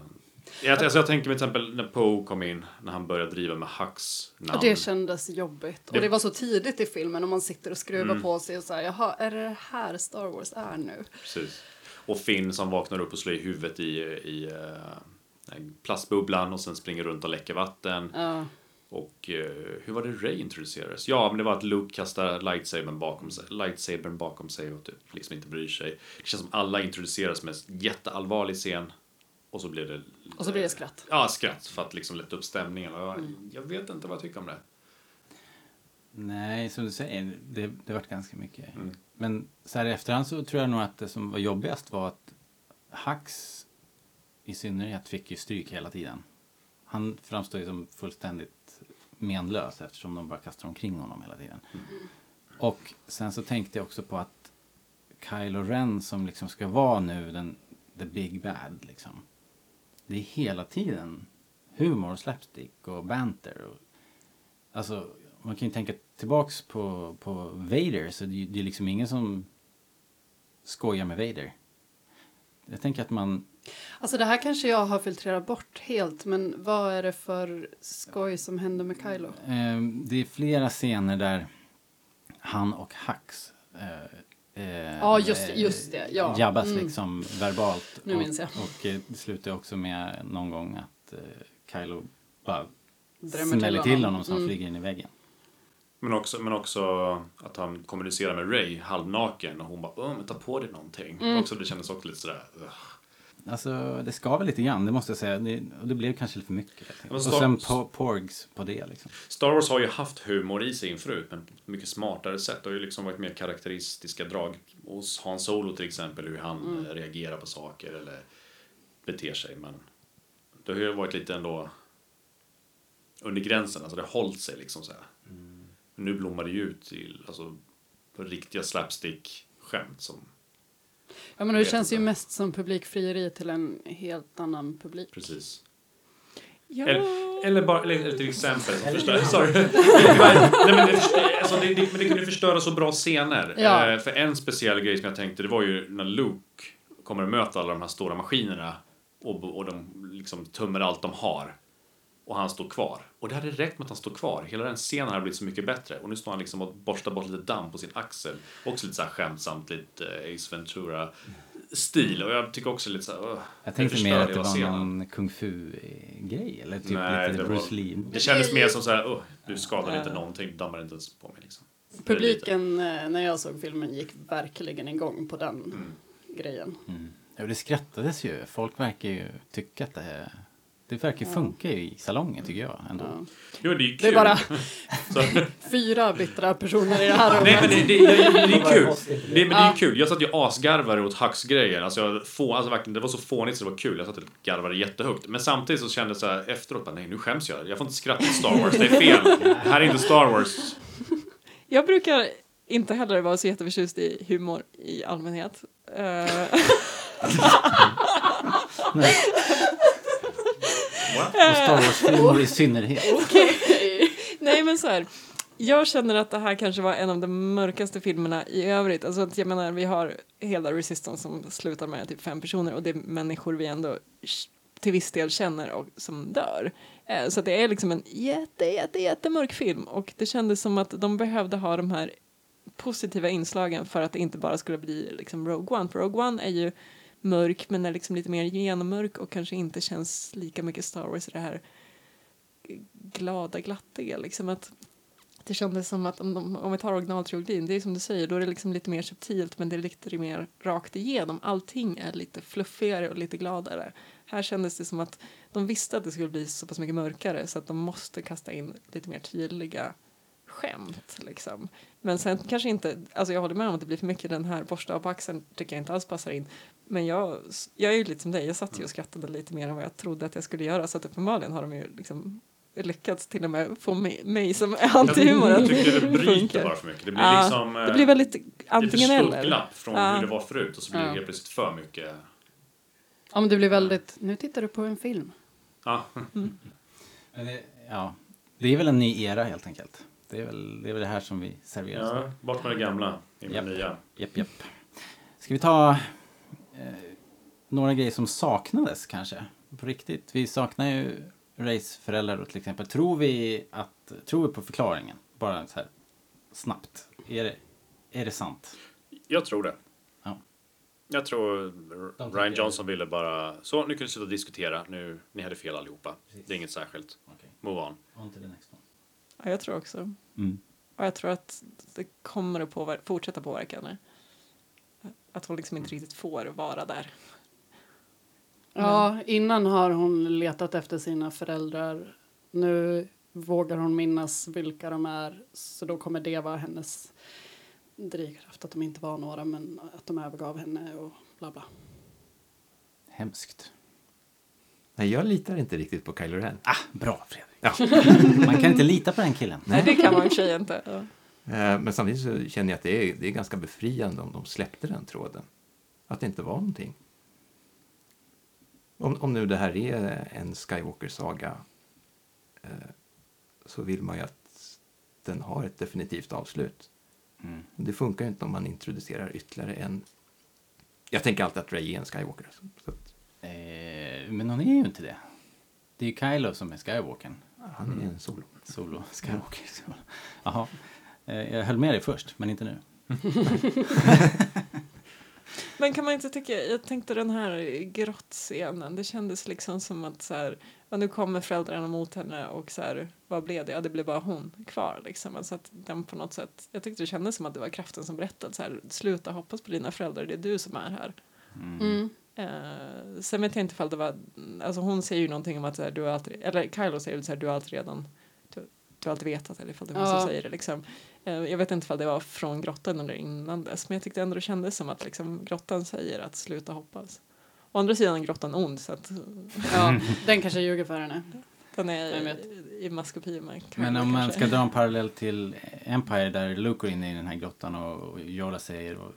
jag, alltså jag tänker mig till exempel när Poe kom in, när han började driva med Hux namn. Och det kändes jobbigt. Och Det- det var så tidigt i filmen och man sitter och skruvar Mm. på sig och här, jaha, är det det här Star Wars är nu? Precis. Och Finn som vaknar upp och slår i huvudet i, i eh, plastbubblan och sen springer runt och läcker vatten. Ja. Och eh, hur var det Ray introducerades? Ja, men det var att Luke kastar lightsabern bakom sig, lightsabern bakom sig och typ liksom inte bryr sig. Det känns som alla introduceras med en jätteallvarlig scen och så blir det... Och så blir det skratt. Ja, skratt för att liksom lätta upp stämningen. Jag, jag vet inte vad jag tycker om det. Nej, som du säger, det, det varit ganska mycket. Mm. Men så här i efterhand så tror jag nog att det som var jobbigast var att Hux i synnerhet fick ju stryk hela tiden. Han framstår ju som fullständigt menlös eftersom de bara kastar omkring honom hela tiden. Och sen så tänkte jag också på att Kylo Ren som liksom ska vara nu den the big bad liksom. Det är hela tiden humor, slapstick och banter. Och, alltså man kan ju tänka tillbaks på, på Vader så det, är- det är liksom ingen som skojar med Vader. Jag tänker att man Alltså det här kanske jag har filtrerat bort helt, men vad är det för skoj som händer med Kylo? Eh, det är flera scener där han och Hux eh, eh, Ja, just det, just det, ja. jabbas Mm. liksom verbalt. Nu och, minns jag. Och eh, det slutar också med någon gång att eh, Kylo bara Drämmer smäller till honom, så han Mm. flyger in i väggen. Men också, men också att han kommunicerar med Ray halvnaken och hon bara Åh, men ta på dig någonting. Mm. Också, det kändes också lite sådär ugh. Alltså det ska väl lite grann, det måste jag säga. Det, och det blev kanske lite för mycket. Och Star- sen po porgs på det liksom. Star Wars har ju haft humor i sig förut, men på ett mycket smartare sätt. Det har ju liksom varit mer karaktäristiska drag hos Han Solo till exempel, hur han eh, reagerar på saker eller beter sig. Men det har ju varit lite ändå under gränsen, alltså det har hållit sig liksom så här. Men nu blommar det ju ut till alltså, riktiga slapstick-skämt som Ja, men det känns ju inte. mest som publikfrieri till en helt annan publik. Precis. Ja. Eller, eller bara, eller, eller till exempel, förstör, sorry. Nej, men, det, alltså, det, det, men det kunde förstöra så bra scener. Ja. Eh, för en speciell grej som jag tänkte, det var ju när Luke kommer att möta alla de här stora maskinerna och, och de liksom tömmer allt de har. Och han står kvar. Och det hade räckt med att han står kvar. Hela den scenen hade blivit så mycket bättre. Och nu står han liksom och borstar bort lite damm på sin axel. Också lite så här skämtsamt, lite eh, Ace Ventura-stil. Och jag tycker också lite så här, "Åh, Jag tänkte mer att det var scenen." någon kung fu-grej. Eller typ Nej, lite det Bruce var- Lee. Det kändes mer som så här, "Åh, du skadar inte någonting, dammar inte ens på mig liksom. Publiken eh, när jag såg filmen gick verkligen igång på den Mm. grejen. Ja, det skrattades ju. Folk verkar ju tycka att det här... Det verkar funka i salongen tycker jag ändå. Ja. Jo, det är kul. Det är bara (laughs) fyra bittra personer i det här nej, rummet. men det, det, det, det är kul. (laughs) Det, men det är kul. Jag satt ju asgarvade åt Hux-grejen. Alltså, jag få, alltså verkligen, det var så fånigt så det var kul. Jag satt och garvade jättehögt. Men samtidigt så kände jag så här efteråt, nej nu skäms jag. Jag får inte skratta åt Star Wars, det är fel. Det här är inte Star Wars. (laughs) Jag brukar inte heller vara så jätteförtjust i humor i allmänhet. Eh, Och Star Wars-filmer i synnerhet. (laughs) Nej men så här. Jag känner att det här kanske var en av de mörkaste filmerna i övrigt. Alltså jag menar vi har hela Resistance som slutar med typ fem personer och det är människor vi ändå till viss del känner och som dör. Eh, Så att det är liksom en jätte, jätte, jättemörk film och det kändes som att de behövde ha de här positiva inslagen för att det inte bara skulle bli liksom Rogue One. För Rogue One är ju mörk men är liksom lite mer genommörk och kanske inte känns lika mycket Star Wars i det här glada, glattiga. Liksom att det kändes som att om, de, om vi tar originaltrilogin, det är som du säger, då är det liksom lite mer subtilt men det är lite mer rakt igenom. Allting är lite fluffigare och lite gladare. Här kändes det som att de visste att det skulle bli så pass mycket mörkare så att de måste kasta in lite mer tydliga skämt liksom. Men sen kanske inte, alltså jag håller med om att det blir för mycket den här borsta av på axeln tycker jag inte alls passar in. Men jag, jag är ju lite som dig, jag satt ju och skrattade lite mer än vad jag trodde att jag skulle göra så att uppenbarligen har de ju liksom lyckats till och med få mig, mig som antihumor Jag att tycker det bryter funka. bara för mycket. Det blir Ja, liksom... Det blir väldigt antingen det för stort eller. glapp från Ja. hur det var förut och så blir det Ja. helt plötsligt för mycket. Ja, men det blir väldigt, nu tittar du på en film. Ja. (laughs) Men det, ja, det är väl en ny era helt enkelt. Det är väl det, är väl det här som vi serverar. ja, bort med det gamla, in med det nya. Japp, japp. Ska vi ta eh, några grejer som saknades kanske? På riktigt. Vi saknar ju Rays föräldrar då, till exempel. Tror vi, att, tror vi på förklaringen? Bara så här snabbt. Är det, är det sant? Jag tror det. Ja. Jag tror De Ryan Johnson ville bara, så nu kan ni sluta diskutera, nu, ni hade fel allihopa. Det är inget särskilt. Okej. Move on. On to the next one. Ja, jag tror också. Mm. Och jag tror att det kommer att påver- fortsätta påverka henne. Att hon liksom inte riktigt får vara där. Ja, innan har hon letat efter sina föräldrar. Nu vågar hon minnas vilka de är, så då kommer det vara hennes drivkraft. Att de inte var några, men att de övergav henne och bla bla. Hemskt. Nej, jag litar inte riktigt på Kylo Ren. Ah, bra Fredrik. Ja. (laughs) Man kan inte lita på den killen. Nej, det kan man i och för sig (laughs) inte. Ja. Eh, Men samtidigt så känner jag att det är, det är ganska befriande om de släppte den tråden. Att det inte var någonting. Om, om nu det här är en Skywalker-saga eh, så vill man ju att den har ett definitivt avslut. Mm. Det funkar ju inte om man introducerar ytterligare en... Jag tänker alltid att Ray är en Skywalker. Så att Eh, men hon är ju inte det. Det är ju Kylo som är Skywalkern. han är en solo. Solo Skywalker. (laughs) Jaha. Eh, jag höll med dig först, men inte nu. (laughs) Men kan man inte tycka, jag tänkte den här grottscenen, det kändes liksom som att så här, ja, nu kommer föräldrarna mot henne och så här, vad blev det? Ja, det blev bara hon kvar liksom. Alltså att den på något sätt, jag tyckte det kändes som att det var kraften som berättade så här, sluta hoppas på dina föräldrar, det är du som är här. Mm. Eh, sen vet jag inte ifall det var, alltså hon säger ju någonting om att så här, du har alltid, eller Kylo säger så här, du har alltid redan, du, du har alltid vetat, eller ifall det var hon Ja. som säger det liksom. Eh, jag vet inte ifall det var från grottan eller innan dess, men jag tyckte ändå det kändes som att liksom, grottan säger att sluta hoppas. Å andra sidan är grottan ond, så att Ja, den kanske ljuger för henne. den är i maskopi med Men om man kanske. ska dra en parallell till Empire där Luke går in i den här grottan och Yoda säger och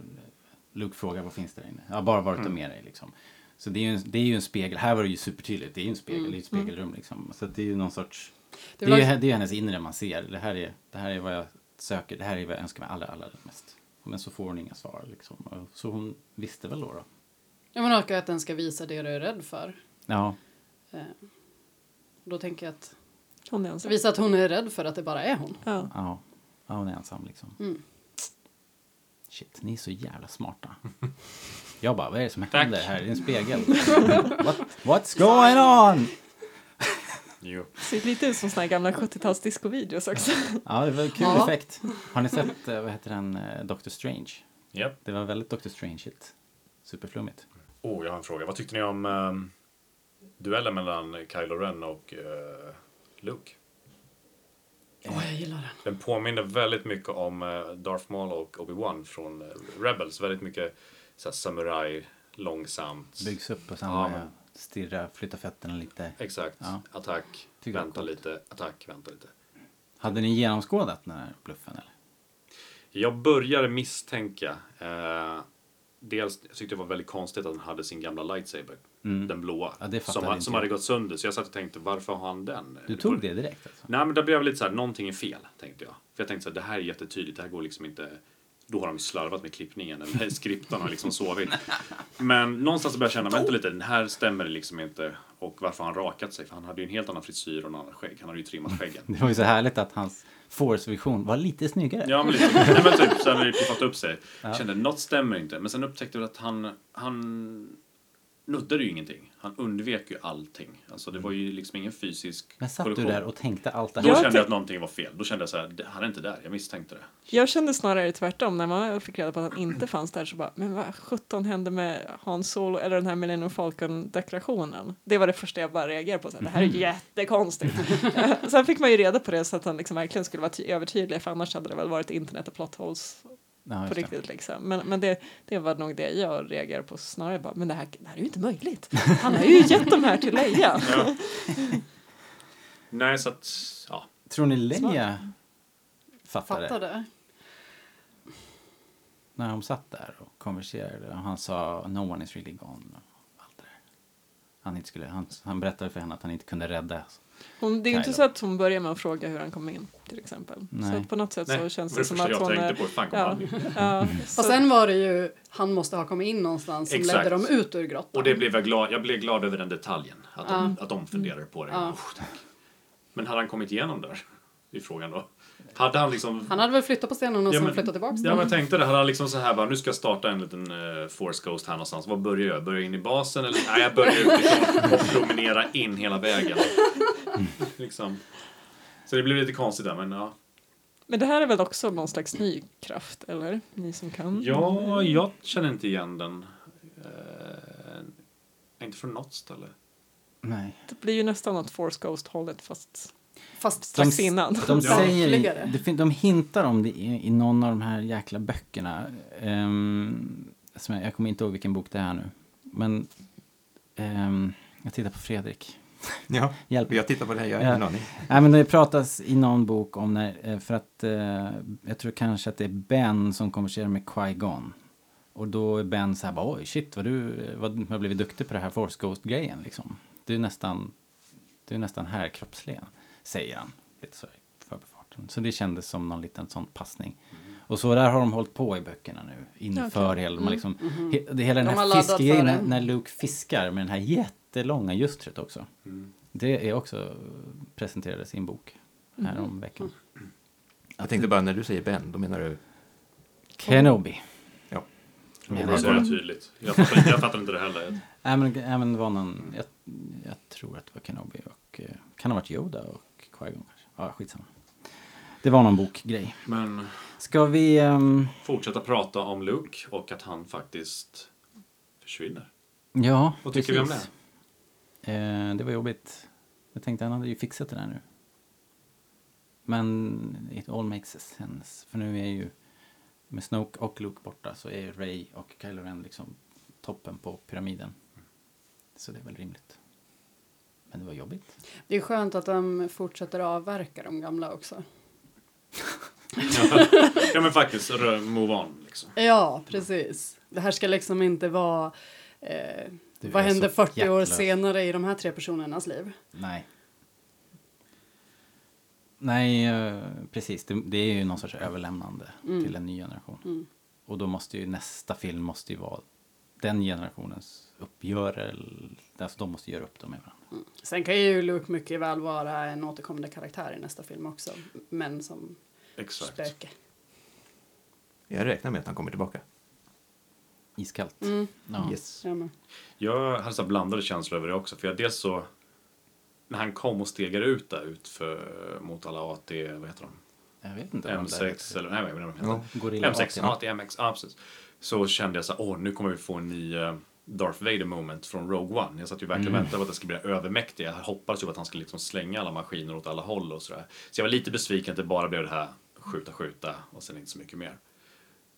Luke frågar vad finns det där inne? Jag har bara varit där med dig liksom. Så det är, ju en, det är ju en spegel. Här var det ju supertydligt. Det är ju en spegel, det är ett spegelrum liksom. Så det är ju någon sorts... Det Det är, ju, det är ju hennes inre man ser. Det här, är, det här är vad jag söker. Det här är vad jag önskar mig allra, allra mest. Men så får hon inga svar liksom. Och Så hon visste väl då. då. Jag menar att den ska visa det du är rädd för. Ja, Eh, Då tänker jag att Hon är ensam. visa att hon är rädd för att det bara är hon. Ja. ja. ja hon är ensam liksom. Mm. Shit, ni är så jävla smarta. Jag bara, vad är det som Tack. händer här? Det är en spegel. (laughs) What, what's going on? Jo. Ser lite ut som såna gamla 70-tals discovideos också. Ja, det var en kul Ja. effekt. Har ni sett, eh, vad heter den, eh, Doctor Strange? Japp. Det var väldigt Doctor Strange-igt. Superflummigt. Oh, jag har en fråga. Vad tyckte ni om ehm, duellen mellan Kylo Ren och eh, Luke? Åh, jag gillar den. Den påminner väldigt mycket om Darth Maul och Obi-Wan från Rebels. Väldigt mycket så här, samurai, långsamt. Byggs upp och sen Ja, stirra, flytta fötterna lite. Exakt. Ja. Attack, Tycker jag vänta lite, attack, vänta lite. Hade ni genomskådat den här bluffen eller? Jag började misstänka. Eh, dels jag tyckte det var väldigt konstigt att han hade sin gamla lightsaber. Den blåa. Mm. Ja, som, ha- som jag. hade gått sönder. Så jag satt och tänkte, varför har han den? Du tog det direkt alltså? Nej, men då blev jag lite så här, någonting är fel, tänkte jag. För jag tänkte så här, det här är jättetydligt, det här går liksom inte... Då har de slarvat med klippningen, eller (laughs) skriptan har liksom sovit. Men någonstans så började jag känna, vänta lite, den här stämmer liksom inte. Och varför har han rakat sig? För han hade ju en helt annan frisyr och en annan skägg. Han hade ju trimmat skäggen. Det var ju så härligt att hans Force-vision var lite snyggare. Ja, men, nej, men typ, så hade det piffat upp sig. Jag kände, något stämmer inte. Men sen upptäckte jag att han, han nuddade ju ingenting. Han undvek ju allting. Alltså det var ju liksom ingen fysisk Men satt du kollision. där och tänkte allt det Då här? Jag kände jag att någonting var fel. Då kände jag så här, det- han är inte där. Jag misstänkte det. Jag kände snarare tvärtom. När man fick reda på att han inte fanns där så bara, men vad sjutton hände med Han Solo eller den här Millennium Falcon-deklarationen? Det var det första jag bara reagerade på. Så här, det här är jättekonstigt. Eh, (laughs) Sen fick man ju reda på det så att han liksom verkligen skulle vara ty- övertydlig för annars hade det väl varit internet och plot holes Ja, på riktigt. Liksom. Men, men det, det var nog det jag reagerade på snarare. Bara, men det här, det här är ju inte möjligt. Han har ju (laughs) gett dem här till Leia. Ja. Nej, så att, ja. Tror ni Leia fattade? Fattade. När de satt där och konverserade och han sa no one is really gone. Och allt det där. Han, inte skulle, han, han berättade för henne att han inte kunde rädda. Hon, det är ju inte så att hon börjar med att fråga hur han kom in till exempel. Så Nej. att på något sätt Nej, så känns det som att hon är... på. Fan, Ja, ja, (laughs) så- sen var det ju, han måste ha kommit in någonstans som Exakt. ledde dem ut ur grottan. Och det blev jag glad, jag blev glad över den detaljen. Att de, Ja. att de funderade på det. Ja. Oh, tack. Men hade han kommit igenom där? Det är frågan då. Hade han liksom... Han hade väl flyttat på stenen och Ja, sen men- flyttat tillbaks Ja men jag tänkte det, hade han liksom så här bara, nu ska jag starta en liten uh, Force Ghost här någonstans. Var börjar jag? Börjar jag in i basen eller? Nej, jag börjar utifrån och promenera in hela vägen. (laughs) liksom. Så det blev lite konstigt där, men ja. Men det här är väl också någon slags ny kraft, eller? Ni som kan? Ja, jag känner inte igen den. Uh, inte från något ställe. Nej. Det blir ju nästan något Force Ghost-hållet fast Fast strax innan. De, (laughs) säger, det, de hintar om det i, i någon av de här jäkla böckerna. Som jag, jag kommer inte ihåg vilken bok det är nu. Men ehm, jag tittar på Fredrik. Ja, (laughs) Hjälp. jag tittar på det här, jag har Ja. ingen aning. Nej, men det pratas i någon bok om när, eh, för att eh, jag tror kanske att det är Ben som konverserar med Qui-Gon. Och då är Ben så här bara, oj shit vad du vad, har blivit duktig på det här Force Ghost-grejen liksom. Du är nästan, du är nästan här kroppsligen, säger han. Lite så i förbifarten. Så det kändes som någon liten sån passning. Och så där har de hållit på i böckerna nu, inför Okej. hela, de har liksom, he, det, hela den De här fiskgrejen, för när, när Luke fiskar med den här jättelånga ljustret också. Det är också presenterades i en bok här om veckan. Jag tänkte bara när du säger Ben, då menar du... Kenobi. Ja. Det var tydligt. Jag fattar, jag fattar inte det heller. (laughs) Nej men, nej, men det var någon, jag, jag tror att det var Kenobi och eh, kan ha varit Yoda och Qui-Gon kanske. Ja, skitsamma. Det var någon bokgrej. Men Ska vi... ehm, fortsätta prata om Luke och att han faktiskt försvinner. ja, Vad tycker vi om precis. Eh, det var jobbigt. Jag tänkte han hade ju fixat det där nu. Men it all makes sense. För nu är ju med Snoke och Luke borta så är Ray och Kylo Ren liksom toppen på pyramiden. Så det är väl rimligt. Men det var jobbigt. Det är skönt att de fortsätter avverka de gamla också. Ja men faktiskt, move on. liksom. Ja, precis. Det här ska liksom inte vara... Eh, vad händer så 40 år hjärtlös. senare i de här tre personernas liv? Nej. Nej, eh, precis. Det, det är ju någon sorts överlämnande Mm. till en ny generation. Mm. Och då måste ju nästa film måste ju vara den generationens uppgörelse. Alltså de måste göra upp dem med varandra. Sen kan ju Luke mycket väl vara en återkommande karaktär i nästa film också. Men som Exakt. spöke. Jag räknar med att han kommer tillbaka. Iskallt. Mm. Ja. Yes. Ja, men. Jag hade så blandade känslor över det också. För jag dels så... När han kom och stegade ut där ut för, mot alla AT, vad heter de? Jag vet inte vad det där M6 heter. eller nej, vad heter de? Ja. Gorilla M6, AT. AT, MX, ja precis. Så kände jag så här, åh nu kommer vi få en ny eh, Darth Vader moment från Rogue One. Jag satt ju verkligen och Mm. väntade på att det skulle bli övermäktigt. Jag hoppades ju på att han skulle liksom slänga alla maskiner åt alla håll och sådär. Så jag var lite besviken att det bara blev det här skjuta, skjuta och sen inte så mycket mer.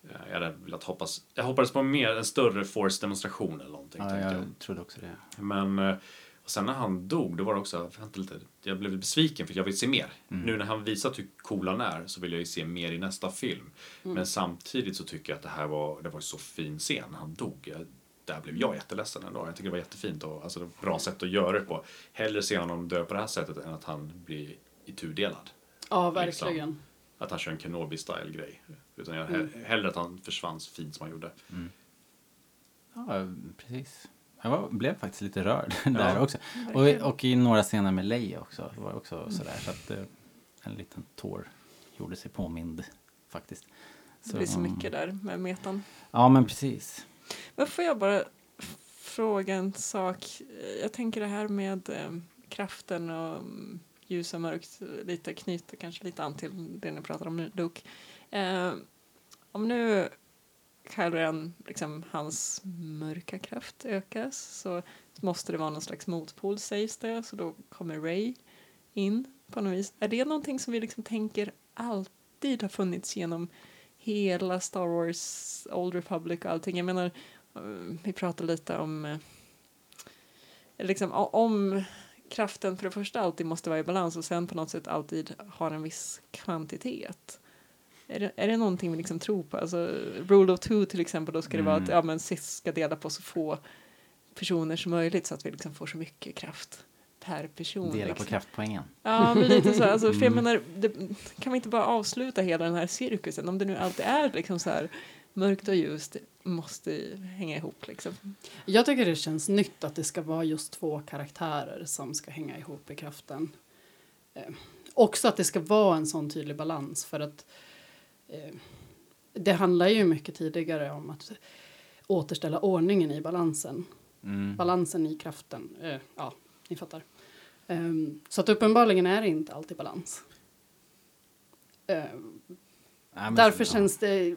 Eh, Jag hade velat hoppas, jag hoppades på mer, en större force-demonstration eller någonting. Ja, jag. jag trodde också det. Men eh, och sen när han dog, då var det också, vänta lite, jag blev besviken för jag vill se mer. Mm. Nu när han visat hur cool han är så vill jag ju se mer i nästa film. Men samtidigt så tycker jag att det här var, det var en så fin scen när han dog. Jag, där blev jag jätteledsen ändå. Jag tycker det var jättefint och alltså, det bra sätt att göra det på. Hellre se honom dö på det här sättet än att han blir itudelad. Ja, Liksom. verkligen. Att han kör en Kenobi-style grej. Utan jag Mm. he- hellre att han försvann så fint som han gjorde. Ja, precis. Jag var, blev faktiskt lite rörd (laughs) där Ja. också. Och, och i några scener med Leia också. Det var också sådär. Så att eh, en liten tår gjorde sig påmind faktiskt. Det blir så mycket där med metan. Ja, men precis. Men får jag bara fråga en sak? Jag tänker det här med eh, kraften och mm, ljus och mörkt lite knyter kanske lite an till det ni pratar om nu, Luke. Eh, om nu Kylo Ren, liksom hans mörka kraft ökas så måste det vara någon slags motpol sägs det, så då kommer Ray in på något vis. Är det någonting som vi liksom tänker alltid har funnits genom hela Star Wars, Old Republic och allting? Jag menar, eh, vi pratade lite om eh, liksom, om kraften för det första alltid måste vara i balans och sen på något sätt alltid har en viss kvantitet. Är det, är det någonting vi liksom tror på? Alltså, rule of two till exempel, då ska det vara att Mm. ja, men ska dela på så få personer som möjligt så att vi liksom får så mycket kraft per person. Dela på liksom. kraftpoängen. Ja, men lite så. Alltså, för jag Mm. menar, det, kan vi inte bara avsluta hela den här cirkusen? Om det nu alltid är liksom så här mörkt och ljust, måste hänga ihop liksom. Jag tycker det känns nytt att det ska vara just två karaktärer som ska hänga ihop i kraften. Eh, också att det ska vara en sån tydlig balans för att eh, det handlar ju mycket tidigare om att återställa ordningen i balansen. Mm. Balansen i kraften. Eh, ja, ni fattar. Ehm, så att uppenbarligen är det inte alltid balans. Ja, men Därför så- känns det...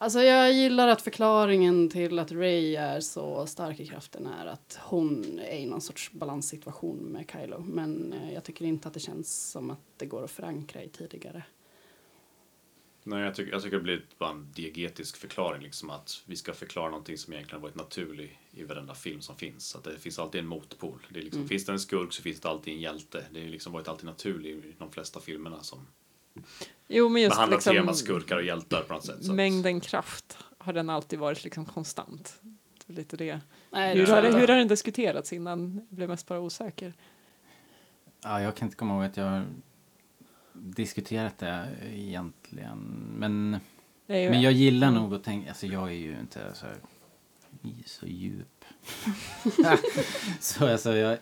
Alltså jag gillar att förklaringen till att Ray är så stark i kraften är att hon är i någon sorts balanssituation med Kylo. Men eh, jag tycker inte att det känns som att det går att förankra i tidigare. Nej, jag tycker, jag tycker det blir bara en diegetisk förklaring. Liksom att vi ska förklara någonting som egentligen varit naturligt i varenda film som finns. Att det finns alltid en motpol. Det är liksom, Mm. Finns det en skurk så finns det alltid en hjälte. Det har liksom varit alltid naturligt i de flesta filmerna som Jo, men just behandlar liksom, temat skurkar och hjältar på något sätt. Så mängden kraft har den alltid varit liksom konstant. Det lite det. Nej, Hur har, det, hur har den diskuterats innan? Jag blev mest bara osäker. Ja, jag kan inte komma ihåg att jag diskuterat det egentligen. Men, ju- men jag gillar Mm. nog att tänka, alltså jag är ju inte så, här, så djup. (laughs) så alltså jag,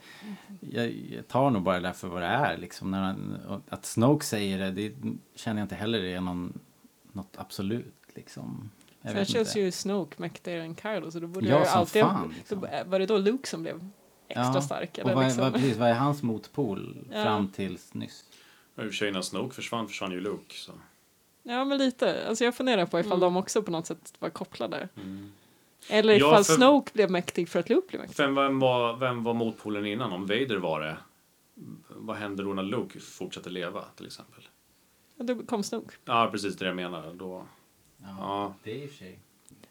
jag, jag tar nog bara det för vad det är liksom. När han, och att Snoke säger det, det känner jag inte heller är någon, något absolut liksom. Jag Sen känns ju Snoke mäktigare än Kylo så då borde Ja, jag alltid... fan, liksom. då, var det då Luke som blev extra Ja, stark? Och Eller vad, är- liksom? vad, precis, vad är hans motpol (laughs) Ja. fram tills nyss? Och I och för sig innan Snoke försvann, försvann ju Luke. Så. Ja, men lite. Alltså jag funderar på ifall Mm. de också på något sätt var kopplade. Eller Ja, ifall för- Snoke blev mäktig för att Luke blev mäktig. Vem, vem, var, vem var motpolen innan? Om Vader var det, vad hände då när Luke fortsatte leva till exempel? Ja, då kom Snoke. Ja, precis det jag menar. Då, Ja, Ja. det är i och för sig.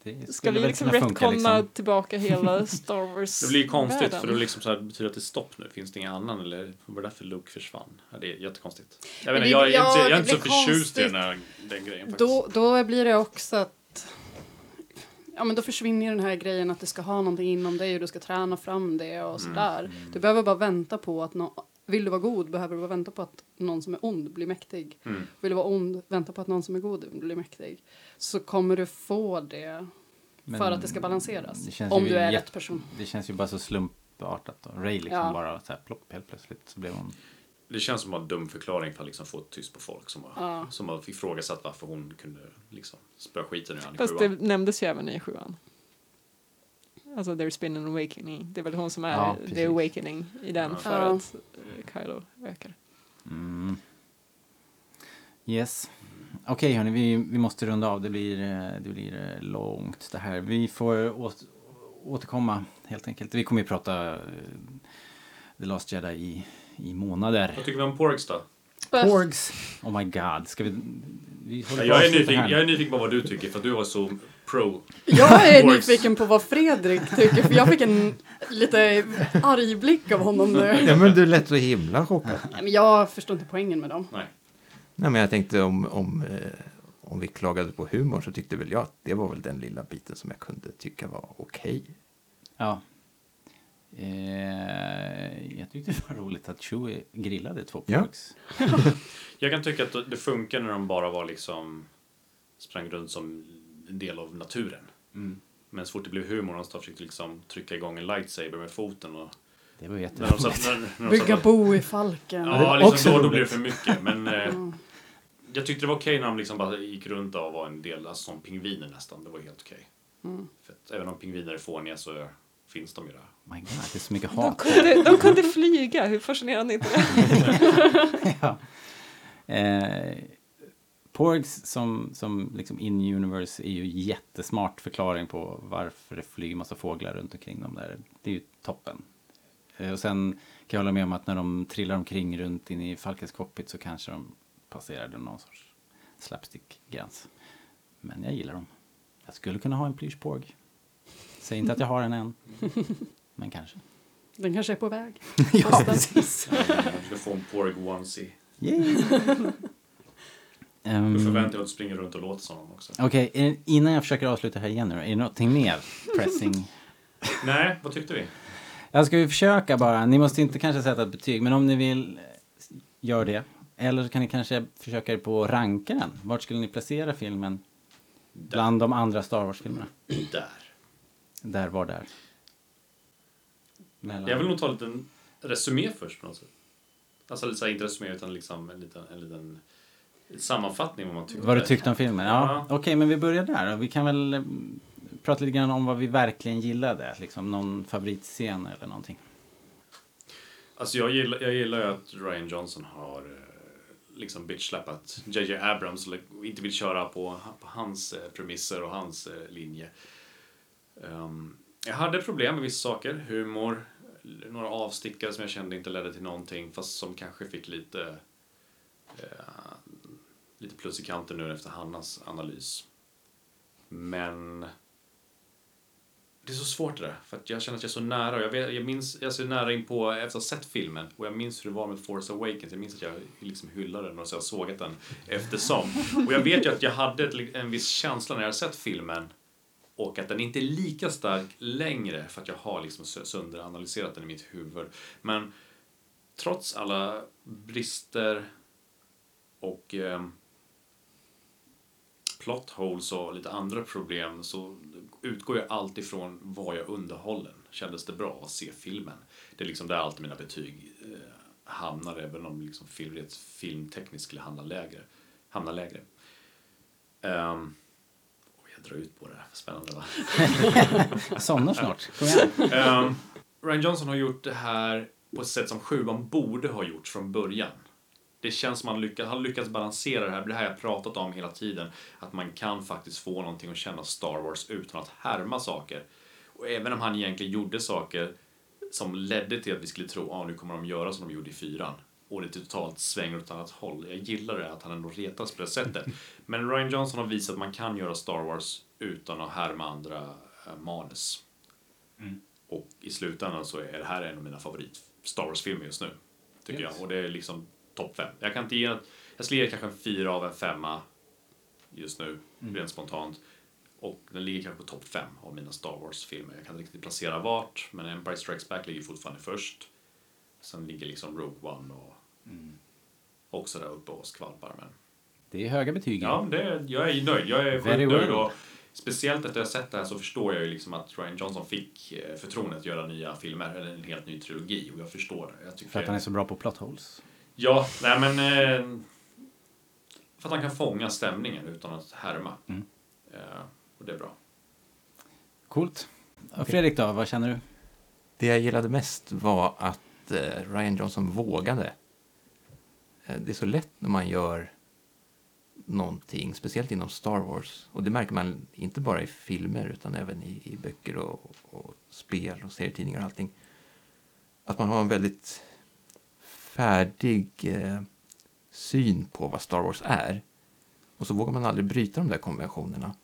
Det Ska vi liksom retconna liksom. tillbaka hela (laughs) Star Wars Det blir ju konstigt världen? för det liksom så här, betyder att det är stopp nu. Finns det ingen annan eller var det därför Luke försvann? Ja, det är jättekonstigt. Jag, inte, jag, är ja, inte, jag är det inte så blir förtjust i den, här, den grejen faktiskt. Då, då blir det också att ja, men då försvinner ju den här grejen att du ska ha någonting inom dig och du ska träna fram det och sådär. Du behöver bara vänta på att nå vill du vara god behöver du bara vänta på att någon som är ond blir mäktig. Mm. Vill du vara ond, vänta på att någon som är god blir mäktig. Så kommer du få det Men för att det ska balanseras. det om du är rätt person. Det känns ju bara så slumpartat. Då. Ray liksom Ja. bara så här plopp helt plötsligt så blev hon... Det känns som en dum förklaring för att liksom få tyst på folk som har, Ja. som har ifrågasatt varför hon kunde liksom spöa skiten ur Fast det nämndes ju även i sjuan. Alltså There's been an awakening. Det är väl hon som är Ja, the awakening i den Ja. för Ja. att Kylo ökar. Mm. Yes. Okej hörni, vi, vi måste runda av. Det blir, eh, det blir eh, långt det här. Vi får åt, återkomma helt enkelt. Vi kommer ju prata eh, The Last Jedi i, i månader. Vad tycker vi om Porgs då? Porgs! Oh my god, ska vi... vi Jag är, nyfiken, jag är nyfiken på vad du tycker för du var så pro. Jag är nyfiken på vad Fredrik tycker för jag fick en lite arg blick av honom nu. Ja, men du lät så himla chockad. Nej, men jag förstår inte poängen med dem. Nej. Nej, men jag tänkte om, om, eh, om vi klagade på humor så tyckte väl jag att det var väl den lilla biten som jag kunde tycka var okej. Ja. Eh, jag tyckte det var roligt att Chewie grillade två Ja. Jag kan tycka att det funkar när de bara var liksom sprang runt som en del av naturen. Mm. Men så fort det blev humor och de försökte liksom trycka igång en lightsaber med foten och Det var de jätteroligt. satt, de Bygga bo i falken. Ja, liksom då, då blev det för mycket. Men eh, Mm. jag tyckte det var okej när de liksom bara gick runt och var en del, alltså som pingviner nästan. Det var helt okej. Mm. För att även om pingviner är fåniga så finns de ju där. My god, det är så mycket De hat. kunde, de kunde flyga, hur fascinerande är inte det? (laughs) ja. eh, Porgs som, som liksom in-universe är ju jättesmart förklaring på varför det flyger massa fåglar runt omkring dem där. Det är ju toppen. Eh, och sen kan jag hålla med om att när de trillar omkring runt in i Falkens cockpit så kanske de passerade någon sorts slapstick-gräns. Men jag gillar dem. Jag skulle kunna ha en plyschporg. Säg inte att jag har en än. (laughs) Men kanske. Den kanske är på väg. (laughs) ja, precis. Jag ska få en Porg onesie. Yay. Då Ehm, förväntar jag mig att du springer runt och låter som dem också. Okej, är- innan jag försöker avsluta här igen nu, är det någonting mer pressing? (laughs) Nej, vad tyckte vi? Jag ska vi försöka bara, ni måste inte kanske sätta ett betyg, men om ni vill, eh, gör det. Eller så kan ni kanske försöka er på att ranka den. Vart skulle ni placera filmen bland de andra Star Wars-filmerna? (clears throat) Där. Där var där. Mellan. Jag vill nog ta en liten resumé först på något sätt. Alltså lite så här, inte resumé utan liksom en liten, en liten sammanfattning vad man tyckte. Vad du tyckte om filmen? Ja, Ja. okej, men vi börjar där. Vi kan väl eh, prata lite grann om vad vi verkligen gillade. Liksom någon favoritscen eller någonting. Alltså jag gillar, jag gillar ju att Ryan Johnson har eh, liksom bitchslappat JJ Abrams och inte vill köra på, på hans eh, premisser och hans linje. Ehm, jag hade problem med vissa saker, humor, några avstickare som jag kände inte ledde till någonting fast som kanske fick lite lite plus i kanten nu efter Hannas analys. Men det är så svårt det där, för att jag känner att jag är så nära. Jag, vet, jag minns, jag är så nära in på efter att ha sett filmen och jag minns hur det var med Force Awakens. Jag minns att jag liksom hyllade den och så jag sågat den eftersom. Och jag vet ju att jag hade en viss känsla när jag hade sett filmen och att den inte är lika stark längre för att jag har liksom sönderanalyserat den i mitt huvud. Men trots alla brister och eh, plot holes och lite andra problem så utgår jag alltid ifrån var jag underhållen. Kändes det bra att se filmen? Det är liksom där alltid mina betyg eh, hamnar även om liksom film, filmtekniskt skulle hamna lägre. Hamna lägre. Um, jag drar ut på det här, spännande va? Jag (laughs) somnar snart. Kom igen. Ehm, Ryan Johnson har gjort det här på ett sätt som sjuan borde ha gjort från början. Det känns som att han lyckats, han lyckats balansera det här. Det här jag pratat om hela tiden. Att man kan faktiskt få någonting att känna Star Wars utan att härma saker. Och även om han egentligen gjorde saker som ledde till att vi skulle tro att ah, nu kommer de göra som de gjorde i fyran. Och det totalt svänger åt ett annat håll. Jag gillar det att han ändå retas på det sättet. (laughs) Men Ryan Johnson har visat att man kan göra Star Wars utan att härma andra eh, manus. Och i slutändan så är det här en av mina favorit Star Wars-filmer just nu. Tycker Yes. jag. Och det är liksom topp fem. Jag kan inte ge, jag skulle ge kanske en fyra av en femma just nu, rent spontant. Och den ligger kanske på topp fem av mina Star Wars-filmer. Jag kan inte riktigt placera vart, men Empire Strikes Back ligger fortfarande först. Sen ligger liksom Rogue One och också där uppe och skvalpar. Men Det är höga betyg. ja, det, jag är nöjd. Jag är sjukt nöjd. Och speciellt efter att jag sett det här så förstår jag ju liksom att Ryan Johnson fick eh, förtroendet att göra nya filmer, eller en helt ny trilogi. Och jag förstår det. Jag tycker För att han är så bra på plot holes. Ja, nej men... Eh, för att han kan fånga stämningen utan att härma. Mm. Eh, och det är bra. Coolt. Och Fredrik då, vad känner du? Det jag gillade mest var att eh, Ryan Johnson vågade. Eh, det är så lätt när man gör någonting, speciellt inom Star Wars. Och det märker man inte bara i filmer utan även i, i böcker och, och spel och serietidningar och allting. Att man har en väldigt färdig eh, syn på vad Star Wars är. Och så vågar man aldrig bryta de där konventionerna.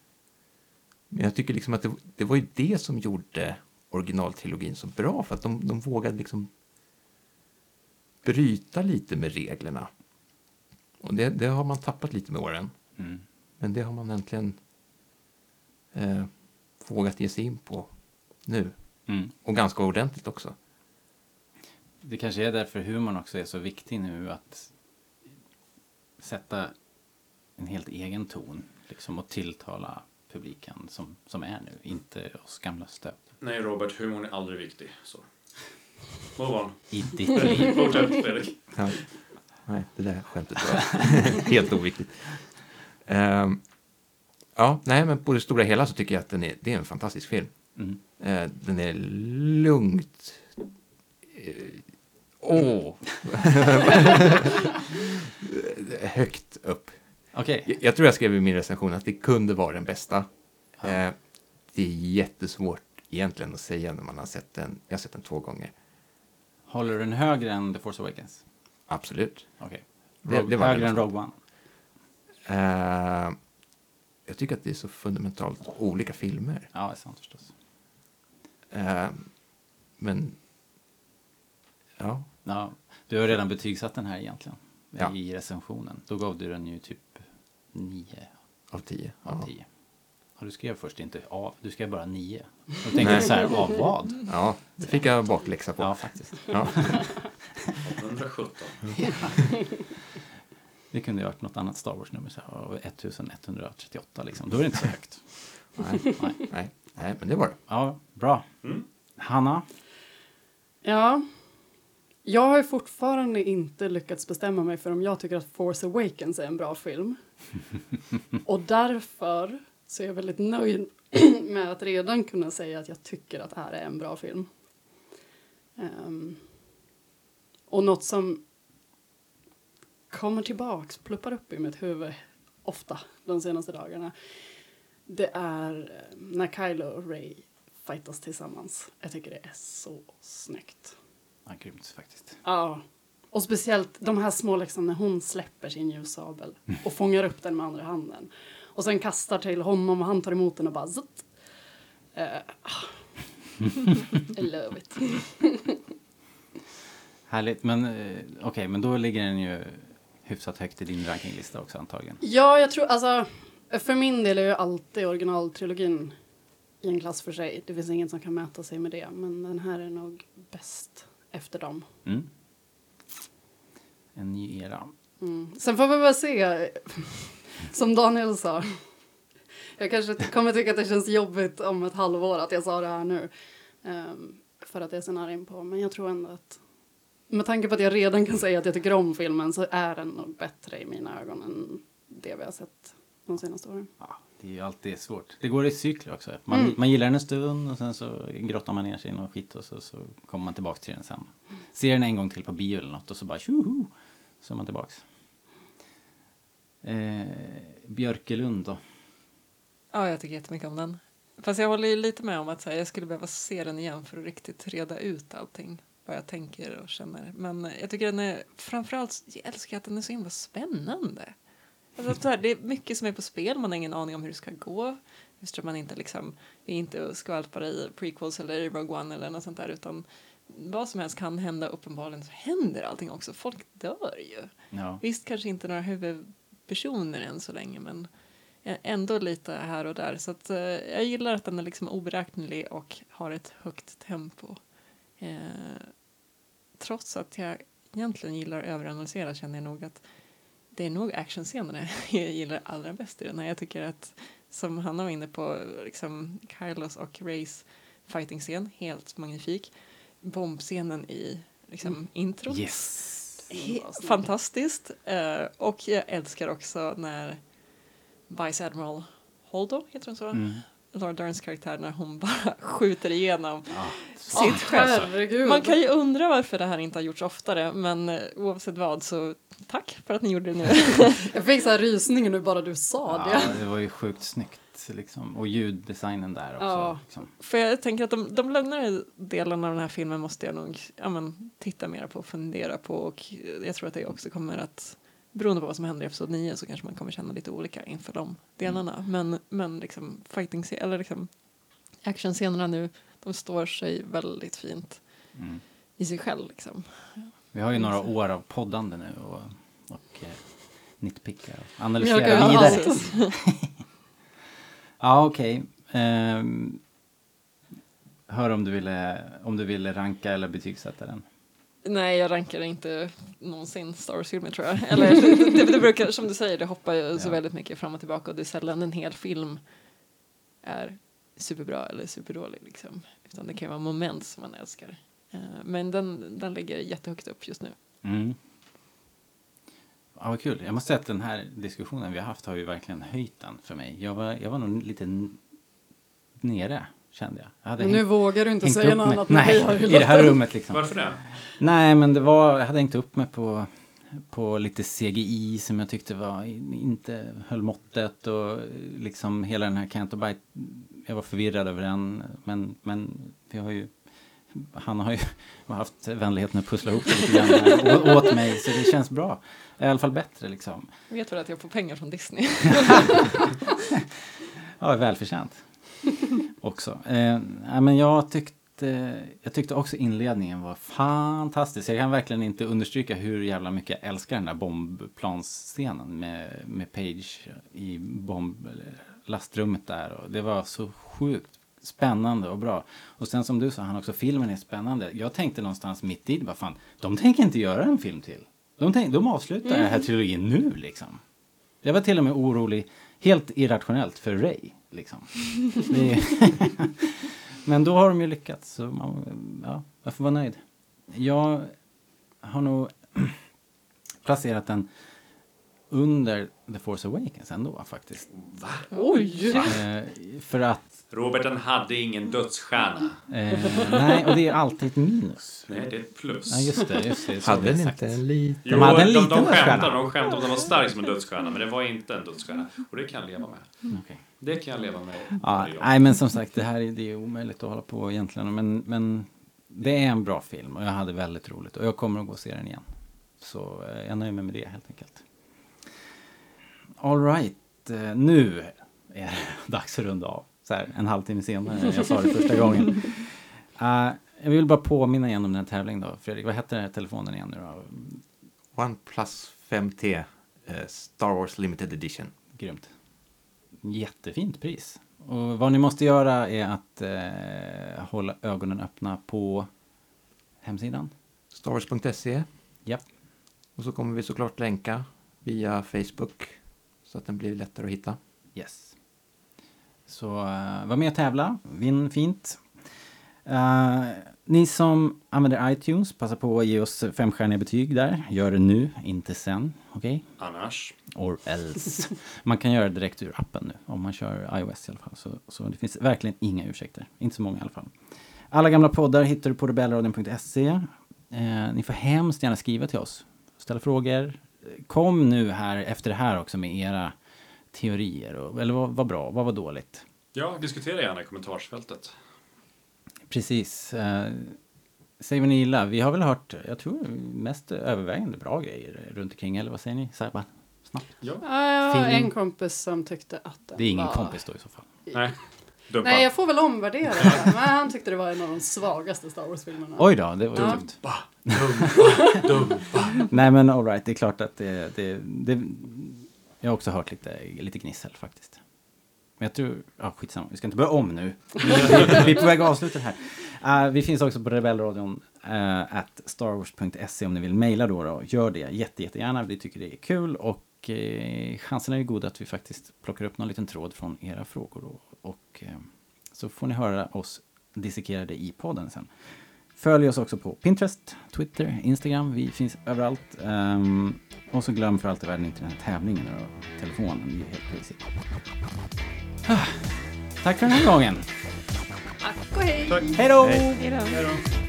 Men jag tycker liksom att det, det var ju det som gjorde originaltrilogin så bra. För att de, de vågade liksom bryta lite med reglerna. Och det, det har man tappat lite med åren. Mm. Men det har man äntligen eh, vågat ge sig in på nu. Mm. Och ganska ordentligt också. Det kanske är därför humorn också är så viktig nu att sätta en helt egen ton liksom och tilltala publiken som, som är nu, inte oss gamla stöt. Nej Robert, humorn är aldrig viktig. Så. Move on. I ditt liv. (laughs) Fortsätt Fredrik. Ja. Nej, det där skämtet var (laughs) helt oviktigt. Ehm, ja, nej, men på det stora hela så tycker jag att den är, det är en fantastisk film. Mm. Eh, den är lugnt... eh, Åh! (laughs) Högt upp. Okej, Jag, jag tror jag skrev i min recension att det kunde vara den bästa. Eh, det är jättesvårt egentligen att säga när man har sett den. Jag har sett den två gånger. håller du den högre än The Force Awakens? Absolut. Det- Rogue- det var högre det än. Rogue One? Eh, jag tycker att det är så fundamentalt olika filmer. Ja, det är sant förstås. Eh, men... Ja, Ja, du har redan betygsatt den här egentligen. Ja. I recensionen. Då gav du den ju typ 9 av tio. av Ja. 10. Och du skrev först inte av, du skrev bara 9. Då tänkte jag så här, av vad? ja, det fick jag bakläxa på. Ja, faktiskt. Ja. 117. (laughs) Det kunde ju ha varit något annat Star Wars-nummer, så här, av 1138 liksom. Då är det inte så högt. Nej, Nej. nej, nej, men det var det. Ja, bra. Mm. Hanna? Ja. Jag har fortfarande inte lyckats bestämma mig för om jag tycker att Force Awakens är en bra film. (laughs) Och därför så är jag väldigt nöjd (clears throat) med att redan kunna säga att jag tycker att det här är en bra film. Ehm, och något som kommer tillbaks, pluppar upp i mitt huvud ofta de senaste dagarna. Det är eh, när Kylo och Ray fightas tillsammans. Jag tycker det är så snyggt. Ja, grymt faktiskt. Ja. Och speciellt de här små liksom när hon släpper sin ljussabel och fångar upp den med andra handen. Och sen kastar till honom och han tar emot den och bara zutt. Ah. I love it. (laughs) Härligt, men eh, okej, men då ligger den ju hyfsat högt i din rankinglista också antagligen. Ja, jag tror alltså för min del är ju alltid originaltrilogin i en klass för sig. Det finns ingen som kan mäta sig med det, men den här är nog bäst efter dem. Mm. En ny era. Mm. Sen får vi väl se, (laughs) som Daniel sa. Jag kanske kommer tycka att det känns jobbigt om ett halvår att jag sa det här nu. Ehm, för att jag är så nära in på. Men jag tror ändå att med tanke på att jag redan kan säga att jag tycker om filmen så är den nog bättre i mina ögon än det vi har sett de senaste åren. Ja, det är alltid svårt. Det går i cykler också. Man, Mm. man gillar den en stund och sen så grottar man ner sig i någon skit och så, så kommer man tillbaka till den sen. Ser den en gång till på bio eller något och så bara tjoho! Så är man tillbaks. Eh, Björkelund då? Ja, jag tycker jättemycket om den. Fast jag håller ju lite med om att här, jag skulle behöva se den igen för att riktigt reda ut allting. Vad jag tänker och känner. Men jag tycker den är, framförallt, jag älskar att den är så himla spännande. Alltså, här, det är mycket som är på spel, man har ingen aning om hur det ska gå. Just att man inte liksom, är inte skvalpar i prequels eller i Rogue One eller något sånt där utan vad som helst kan hända, uppenbarligen så händer allting också. Folk dör ju. Ja. Visst kanske inte några huvudpersoner än så länge men ändå lite här och där. Så att, eh, jag gillar att den är liksom oberäknelig och har ett högt tempo. Eh, trots att jag egentligen gillar att överanalysera känner jag nog att det är nog actionscenerna (laughs) jag gillar allra bäst i den här. Jag tycker att, som Hanna var inne på, liksom Kylos och Rays fighting-scen, helt magnifik. Bombscenen i liksom, introt. Yes. Fantastiskt. Eh, och jag älskar också när Vice Admiral Holdo, heter hon så? Mm. Laura Derns karaktär när hon bara (laughs) skjuter igenom Ja, sitt. Herregud. Man kan ju undra varför det här inte har gjorts oftare men eh, oavsett vad så tack för att ni gjorde det nu. (laughs) Jag fick så här rysning nu bara du sa ja, det. det var ju sjukt snyggt. Liksom. Och ljuddesignen där också. Ja. Liksom. för jag tänker att de, de lugnare delarna av den här filmen måste jag nog ja, men, titta mer på och fundera på och jag tror att det också kommer att beroende på vad som händer i episod 9 så kanske man kommer känna lite olika inför de delarna. Men, men liksom fighting eller liksom actionscenerna nu, de står sig väldigt fint Mm. i sig själv liksom. Vi har ju några år av poddande nu och, och eh, nitpickar och ut vidare. allt. (laughs) Ja, okej. Ehm, hör om du, ville, om du ville ranka eller betygsätta den. Nej, jag rankar inte någonsin Star Wars-filmer tror jag. Eller det, det brukar, som du säger, det hoppar ju så Ja. väldigt mycket fram och tillbaka och det är sällan en hel film är superbra eller superdålig liksom. Utan det kan ju vara moment som man älskar. Eh, Men den, den ligger jättehögt upp just nu. Mm. Ja, vad kul. Jag måste säga att den här diskussionen vi har haft har ju verkligen höjt den för mig. Jag var, jag var nog lite nere, kände jag. jag hade Men nu hängt- vågar du inte säga något annat Nej, i det här rummet liksom. Varför det? Nej, men det var, jag hade hängt upp mig på, på lite CGI som jag tyckte var, inte höll måttet och liksom hela den här Canto Bite, jag var förvirrad över den. Men, men vi har ju, han har ju (laughs) haft vänligheten att pussla ihop det lite grann åt mig, så det känns bra. I alla fall bättre liksom. Jag vet väl att jag får pengar från Disney. (laughs) Ja, välförtjänt. Också. Eh, men jag tyckte, jag tyckte också inledningen var fantastisk. Jag kan verkligen inte understryka hur jävla mycket jag älskar den där bombplansscenen med, med Page i bomb, lastrummet där. Och det var så sjukt spännande och bra. Och sen som du sa, han också, filmen är spännande. Jag tänkte någonstans mitt i bara fan, de tänker inte göra en film till. De, tänk, de avslutar den här trilogin nu liksom. Jag var till och med orolig, helt irrationellt, för Ray. Liksom. (laughs) (laughs) Men då har de ju lyckats, så man, ja, jag får vara nöjd. Jag har nog (clears throat) placerat den under The Force Awakens ändå faktiskt. Oj! Eh, för att, Robert, den hade ingen dödsstjärna. eh, nej, och det är alltid ett minus. Nej, det är ett plus. Ja, just det, just det. Hade den inte en liten... Jo, De hade en de, liten de, dödsstjärna. skämtade, de skämtade om den var stark som en dödsstjärna, men det var inte en dödsstjärna. Och det kan jag leva med. Okej. Det kan jag leva med. Ja, nej, men som sagt, det här är, det är omöjligt att hålla på egentligen. Men, men det är en bra film och jag hade väldigt roligt. Och jag kommer att gå och se den igen. Så eh, jag nöjer mig med det helt enkelt. All right, eh, nu är det (laughs) dags att runda av. Så här, en halvtimme senare än jag sa det första gången. (laughs) Eh, jag vill bara påminna igen om den här tävlingen då. Fredrik, vad hette den här telefonen igen nu då? OnePlus 5T eh, Star Wars Limited Edition. Grymt. Jättefint pris. Och vad ni måste göra är att eh, hålla ögonen öppna på hemsidan. Starwars.se. Japp. Och så kommer vi såklart länka via Facebook så att den blir lättare att hitta. Yes. Så uh, var med och tävla. Vinn fint. Eh, ni som använder iTunes, passa på att ge oss femstjärniga betyg där. Gör det nu, inte sen. Okej? Annars. Or else. Man kan göra det direkt ur appen nu, om man kör iOS i alla fall. Så, så det finns verkligen inga ursäkter. Inte så många i alla fall. Alla gamla poddar hittar du på rebellradion.se. Eh, ni får hemskt gärna skriva till oss. Ställa frågor. Kom nu här efter det här också med era teorier. Och, eller vad var bra, vad var dåligt? Ja, diskutera gärna i kommentarsfältet. Precis. Eh, säg vad ni gillar. Vi har väl hört, jag tror mest övervägande bra grejer runt omkring. Eller vad säger ni? Bara snabbt. Ja. Ja, jag har en kompis som tyckte att den Det är ingen var kompis då i så fall. Nej. Dumpa. Nej, jag får väl omvärdera det. (laughs) Men han tyckte det var en av de svagaste Star Wars-filmerna. Oj då, det var Ja. tufft. Dumpa. Dumpa. (laughs) Nej men alright, det är klart att det, det, det... Jag har också hört lite, lite gnissel faktiskt. Men jag tror... Ja, skitsamma. Vi ska inte börja om nu. (laughs) Vi är på väg att avsluta det här. Eh, vi finns också på Rebellradion uh, at starwars.se om ni vill mejla då, då. Gör det jätte, jättegärna. Vi tycker det är kul och uh, chansen är ju god att vi faktiskt plockar upp någon liten tråd från era frågor. då. Och eh, så får ni höra oss dissekerade i podden sen. Följ oss också på Pinterest, Twitter, Instagram. Vi finns överallt. Ehm, och så glöm för allt i världen inte den här tävlingen och telefonen. Det är helt crazy. Ah, tack för den här gången. Tack och hej! Tack. Hej då.